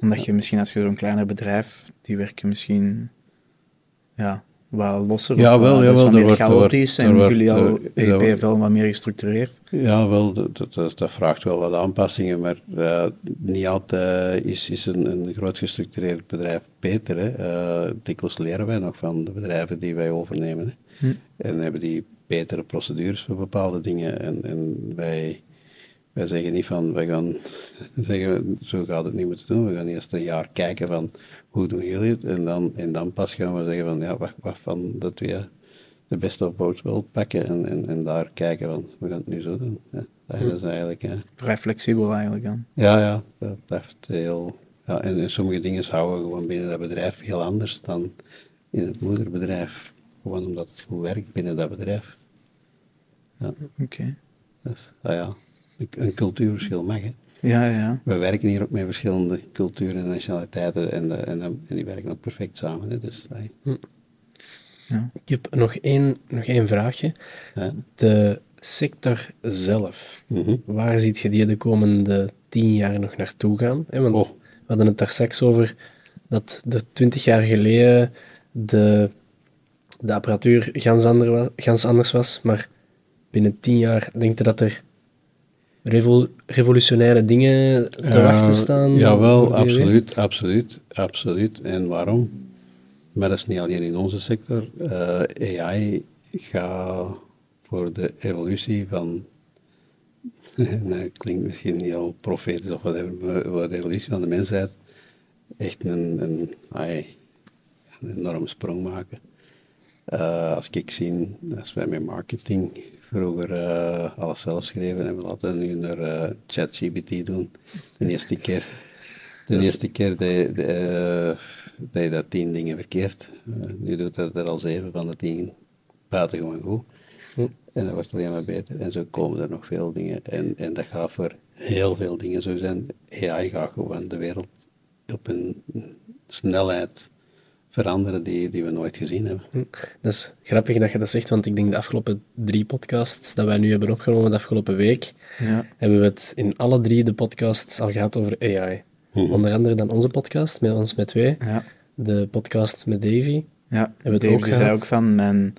Omdat je misschien als je zo'n kleiner bedrijf, die werken misschien ja, wat losser. Ja, wel, ja, wel. meer wordt, chaotisch en jullie al EPFL wat meer gestructureerd. Ja, wel, dat, dat, dat vraagt wel wat aanpassingen, maar uh, niet altijd is, is een, een groot gestructureerd bedrijf beter. Hè. Uh, dikwijls leren wij nog van de bedrijven die wij overnemen. Hè. Hm. En hebben die betere procedures voor bepaalde dingen. En, en wij wij zeggen niet van, we gaan zeggen, zo gaat het niet moeten doen. We gaan eerst een jaar kijken van, hoe doen jullie het? En dan, en dan pas gaan we zeggen van, ja, wat, wat van de beste approach wil pakken en, en, en daar kijken van, we gaan het nu zo doen. Ja, dat is eigenlijk... Ja. Vrij flexibel eigenlijk dan. Ja, ja, dat blijft heel... Ja, en, en sommige dingen houden we gewoon binnen dat bedrijf heel anders dan in het moederbedrijf. Gewoon omdat het goed werkt binnen dat bedrijf. Ja. Oké. Dus, ah ja, een cultuurverschil mag. Hè. Ja, ja. We werken hier ook met verschillende culturen en nationaliteiten en, en, en die werken ook perfect samen. Hè. Dus, hm. ja. Ik heb nog één, nog één vraagje. De sector zelf, mhm. waar ziet je die de komende tien jaar nog naartoe gaan? Want oh. we hadden het daar straks over dat de twintig jaar geleden de, de apparatuur gans, ander gans anders was, maar binnen tien jaar denk je dat er revolutionaire dingen te wachten staan? Jawel, absoluut, absoluut, absoluut. En waarom? Maar dat is niet alleen in onze sector. Eh, AI gaat voor de evolutie van nee, klinkt misschien niet al profetisch of whatever, voor de evolutie van de mensheid echt een, een, een enorme sprong maken. Uh, als ik zie, als wij met marketing vroeger uh, alles zelf schreven en we laten nu naar uh, ChatGPT doen. De eerste keer, de eerste keer deed, de, uh, je dat tien dingen verkeerd. nu doet dat er al zeven van de tien buitengewoon goed. Hm. En dat wordt alleen maar beter. En zo komen er nog veel dingen. En, en dat gaat voor heel veel dingen zo zijn. AI gaat gewoon de wereld op een snelheid veranderen die, die we nooit gezien hebben. Hm. Dat is grappig dat je dat zegt, want ik denk de afgelopen drie podcasts dat wij nu hebben opgenomen de afgelopen week, ja. hebben we het in alle drie de podcasts al gehad over AI. Mhm. Onder andere dan onze podcast, met ons met twee. Ja. De podcast met Davy. Ja, hebben we het ook zei ook van, mijn,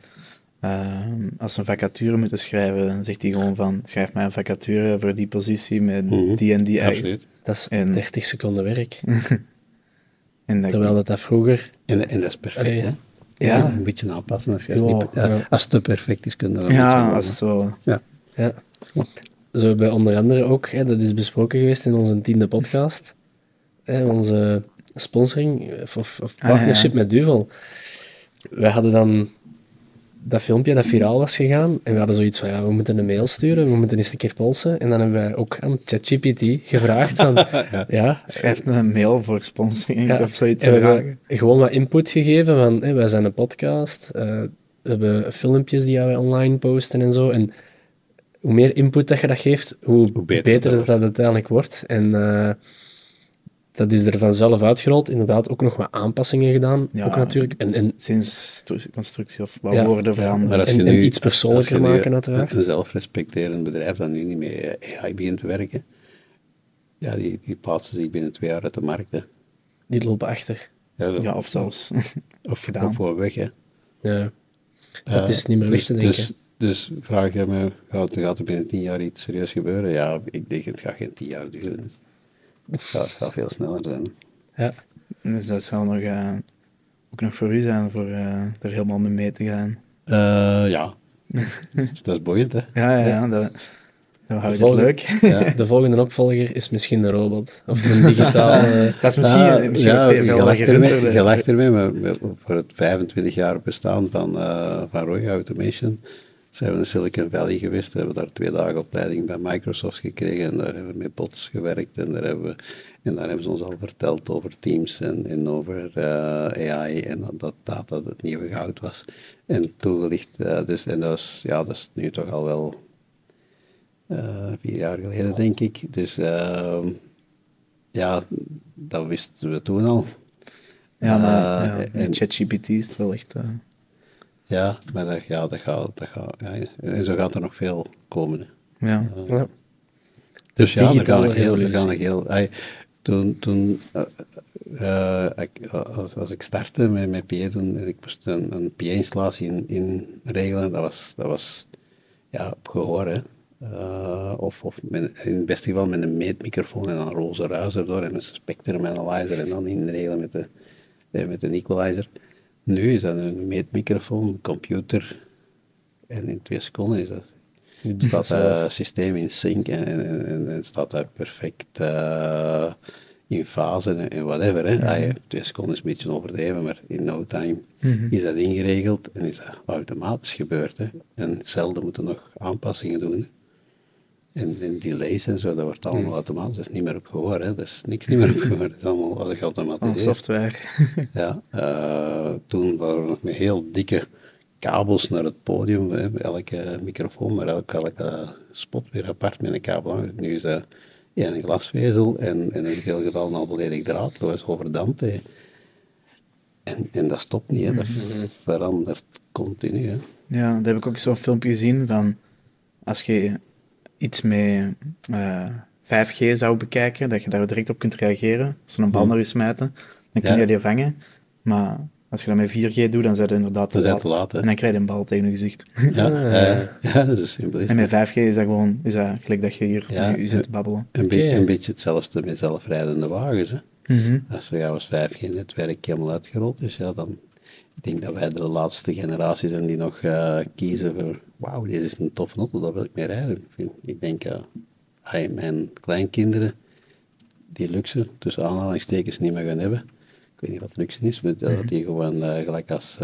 uh, als ze een vacature moeten schrijven, dan zegt hij gewoon van, schrijf mij een vacature voor die positie met mhm. die en die eigen. Dat is en... 30 seconden werk. En dat Terwijl dat, dat vroeger... En, en dat is perfect, hè? Ja. Een beetje aanpassen. Als, je niet, als het te perfect is, kunnen we dat Ja, als zo... Ja. ja. Zo bij onder andere ook, hè, dat is besproken geweest in onze tiende podcast, hè, onze sponsoring of, of ah, partnership met Duvel. Wij hadden dan dat filmpje dat viraal was gegaan. En we hadden zoiets van, ja, we moeten een mail sturen, we moeten eens een keer polsen. En dan hebben wij ook aan ChatGPT gevraagd van, ja. Schrijf een mail voor sponsoring of zoiets. En we hebben gewoon wat input gegeven van, hey, wij zijn een podcast, uh, we hebben filmpjes die wij online posten en zo. En hoe meer input dat je dat geeft, hoe, beter, dat, dat uiteindelijk wordt. En... Uh, dat is er vanzelf uitgerold. Inderdaad, ook nog wat aanpassingen gedaan. Ja, ook natuurlijk. En, en, sinds constructie of wat woorden veranderen. Ja, en, iets persoonlijker maken, uiteraard. Een zelfrespecterend bedrijf dat nu niet meer AI begint te werken, ja, die, die plaatsen zich binnen twee jaar uit de markt. Hè. Die lopen achter. Ja, of zelfs of gedaan. Of voor weg, hè. Ja. Het is niet meer weg dus- te denken. Dus, dus vraag je me, gaat, gaat er binnen tien jaar iets serieus gebeuren? Ja, ik denk het gaat geen tien jaar duren. Het gaat, veel sneller zijn. Ja. Dus dat zal nog, uh, ook nog voor u zijn, voor uh, er helemaal mee mee te gaan. Uh, ja. dat is boeiend, hè? Ja, ja, ja. Dat, Dan hou je het leuk. Ja. De volgende opvolger is misschien een robot. Of een digitaal... dat is misschien, uh, misschien ja, veel je lacht ermee, maar voor het 25 jaar bestaan van, uh, van Roy Automation zijn we in Silicon Valley geweest, hebben daar twee dagen opleiding bij Microsoft gekregen en daar hebben we met bots gewerkt en daar hebben, we, en daar hebben ze ons al verteld over Teams en, en over uh, AI en dat data het nieuwe goud was en toegelicht. Uh, dus, en dat, was, ja, dat is nu toch al wel uh, vier jaar geleden, denk ik. Dus ehm, ja, dat wisten we toen al. Ja, maar ja, en ChatGPT is het wel echt... Ja, maar dat, ja, dat gaat, dat gaat, ja, en zo gaat er nog veel komen. Ja. Uh, ja. Dus ja, dat kan ik heel, kan ik heel toen, toen uh, ik, als, als, ik startte met, met PA, toen ik moest een, een PA-installatie in, in regelen, dat was, dat was ja, op gehoor, hè. Uh, of, of met, in het beste geval met een meetmicrofoon en een roze ruis erdoor en een spectrum analyzer en dan inregelen met, de, met een equalizer. Nu is dat een meetmicrofoon, computer. En in twee seconden is dat. staat het uh, systeem in sync en, en, en, staat dat perfect uh, in fase en, whatever. Hè. Ah, twee seconden is een beetje overdreven, maar in no time mm is dat ingeregeld en is dat automatisch gebeurd. Hè. En zelden moeten nog aanpassingen doen. En, en delays en zo, dat wordt allemaal hmm. automatisch. Dat is niet meer op gehoor, hè. dat is niks niet meer op gehoor. Dat is allemaal geautomatiseerd. software. ja, uh, toen waren we nog met heel dikke kabels naar het podium. Hè. Elke microfoon, maar elke, elke spot weer apart met een kabel. Nu is dat ja, een glasvezel en, en in veel gevallen al volledig draadloos overdampt. Hè. En, en dat stopt niet, hè. dat hmm. verandert continu. Hè. Ja, daar heb ik ook zo'n filmpje gezien van als je iets met uh, eh, 5G zou bekijken, dat je daar direct op kunt reageren. Als ze een bal mhm. naar je smijten, dan kun je die vangen. Maar als je dat met 4G doet, dan zijn je inderdaad te, laat. te laat. En dan krijg je een bal tegen je gezicht. Ja, ja dat is simpel. En met 5G is dat gewoon is dat gelijk dat je hier ja, je, zit te babbelen. Een, be een beetje hetzelfde met zelfrijdende wagens. Hè. Mm -hmm. Als er als 5G-netwerk helemaal uitgerold is, ja, dan ik denk dat wij de laatste generatie zijn die nog uh, kiezen voor, wauw, dit is een toffe auto, daar wil ik mee rijden. Ik denk, uh, mijn kleinkinderen die luxe, tussen aanhalingstekens, niet meer gaan hebben. Ik weet niet wat luxe is, maar dat mhm. die gewoon uh, gelijk als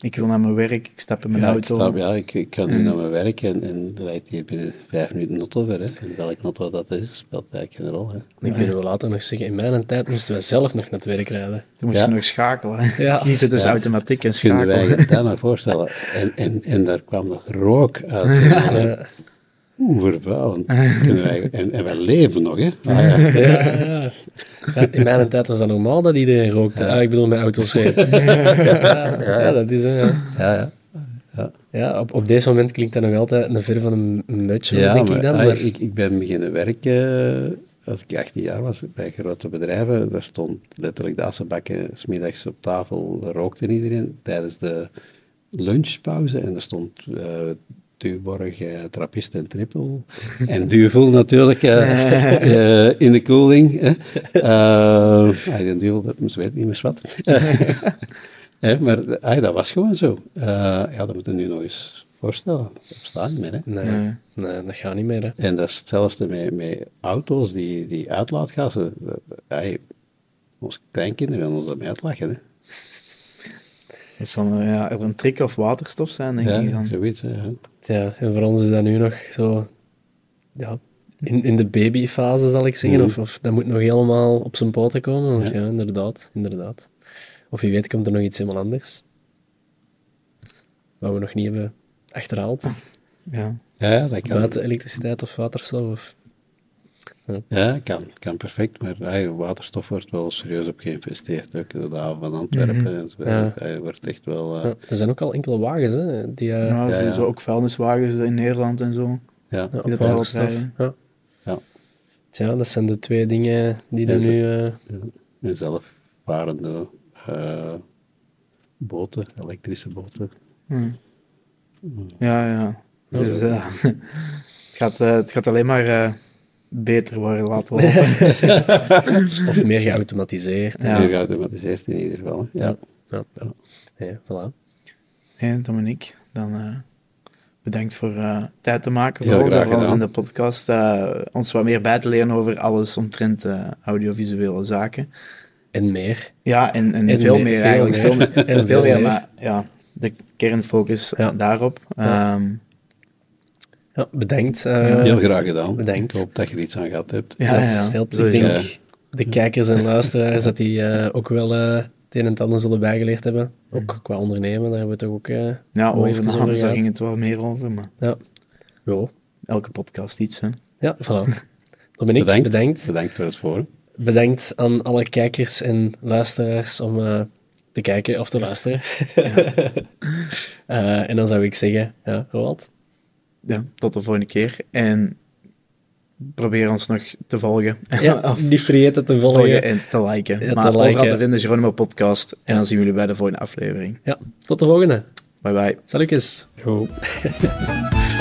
ik wil naar mijn werk, ik stap in mijn auto. Ik stap, ja, ik, ik ga nu naar mijn werk en, en rijdt hier binnen vijf minuten een auto ver. Hè. En welke auto dat is, speelt eigenlijk geen rol. Hè. Ik wil wel later nog zeggen, in mijn tijd moesten we zelf nog naar het werk rijden. Toen moesten we nog schakelen. Ja. Kiezen dus automatiek en schakelen. Kunnen wij je dat nog voorstellen? En, en, en daar kwam nog rook uit. Oeh, vervuilend. en, en wij leven nog, hè? Ah, ja. Ja, in mijn tijd was dat normaal dat iedereen rookte. Ah, ik bedoel, met auto's reed. ja, dat is hè. Ja. Ja, ja. ja. op, op deze moment klinkt dat nog altijd een ver van een, een ja, denk ik dan. Maar... Ik, ik ben beginnen werken als ik 18 jaar was bij grote bedrijven. Daar stond letterlijk de assenbakken smiddags op tafel, rookte iedereen tijdens de lunchpauze. En er stond uh, Duurborg, uh, trappist en trippel. en duvel natuurlijk uh, in de koeling. Uh, de duvel, dat moest weet niet meer wat. maar dat was gewoon zo. ja, dat moeten we nu nog eens voorstellen. Dat bestaat niet meer. Hè? Nee, nee, dat gaat niet meer. Hè? En dat is hetzelfde met, met auto's, die, die uitlaatgassen. Hey, onze kleinkinderen gaan ons daarmee uitlachen. Hè? Het zal ja, een trick of waterstof zijn, denk ja, ik dan. zoiets. Ja. Ja, en voor ons is dat nu nog zo... Ja, in, in de babyfase, zal ik zeggen. Mm. Of, of dat moet nog helemaal op zijn poten komen. ja. inderdaad, inderdaad. Of wie weet komt er nog iets helemaal anders. Wat we nog niet hebben achterhaald. Ja, ja dat kan. Buiten elektriciteit of waterstof. Of... Ja, kan, kan perfect, maar hey, waterstof wordt wel serieus op geïnvesteerd. Ook de haven van Antwerpen. Mm ja. wordt echt wel... Uh... Ja, er zijn ook al enkele wagens, hè? Die, uh... ja, sowieso ook vuilniswagens in Nederland en zo. Ja, die dat waterstof. Ja. Ja. Tja, dat zijn de twee dingen die er nu... Uh... Ja. zelfvarende boten, elektrische boten. Mm. Ja, ja. Dus, het, gaat, het gaat alleen maar beter worden, laten we hopen. of meer geautomatiseerd. Ja. Meer geautomatiseerd in ieder geval. Ja. Ja, ja. ja. voilà. Hey, Dominique, dan uh, bedankt voor uh, tijd te maken voor ons, voor ons in de podcast. Uh, ons wat meer bij te leren over alles omtrent uh, audiovisuele zaken. En meer. Ja, en, en, veel meer, eigenlijk. Veel meer. en veel meer, maar ja, de kernfocus ja. daarop. Ja. Um, ja, bedankt. heel graag gedaan. Bedankt. Ik hoop dat je er iets aan gehad hebt. Ja, ja, ja. ik denk de kijkers en luisteraars dat die ook wel het een en ander zullen bijgeleerd hebben. Ook qua ondernemen, daar hebben we toch ook uh, Ja, over namens, daar ging het wel meer over, maar... Ja. Jo. Elke podcast iets, hè. Ja, voilà. Dominique, bedankt. bedankt. Bedankt voor het forum. Bedankt aan alle kijkers en luisteraars om uh, te kijken of te luisteren. Ja. uh, en dan zou ik zeggen, ja, Roald? Ja, tot de volgende keer. En probeer ons nog te volgen. Ja, of niet vergeten te volgen. en te liken. Ja, maar te overal liken. te vinden Geronimo Podcast. En dan zien we jullie bij de volgende aflevering. Ja, tot de volgende. Bye bye. Salutjes. Jo.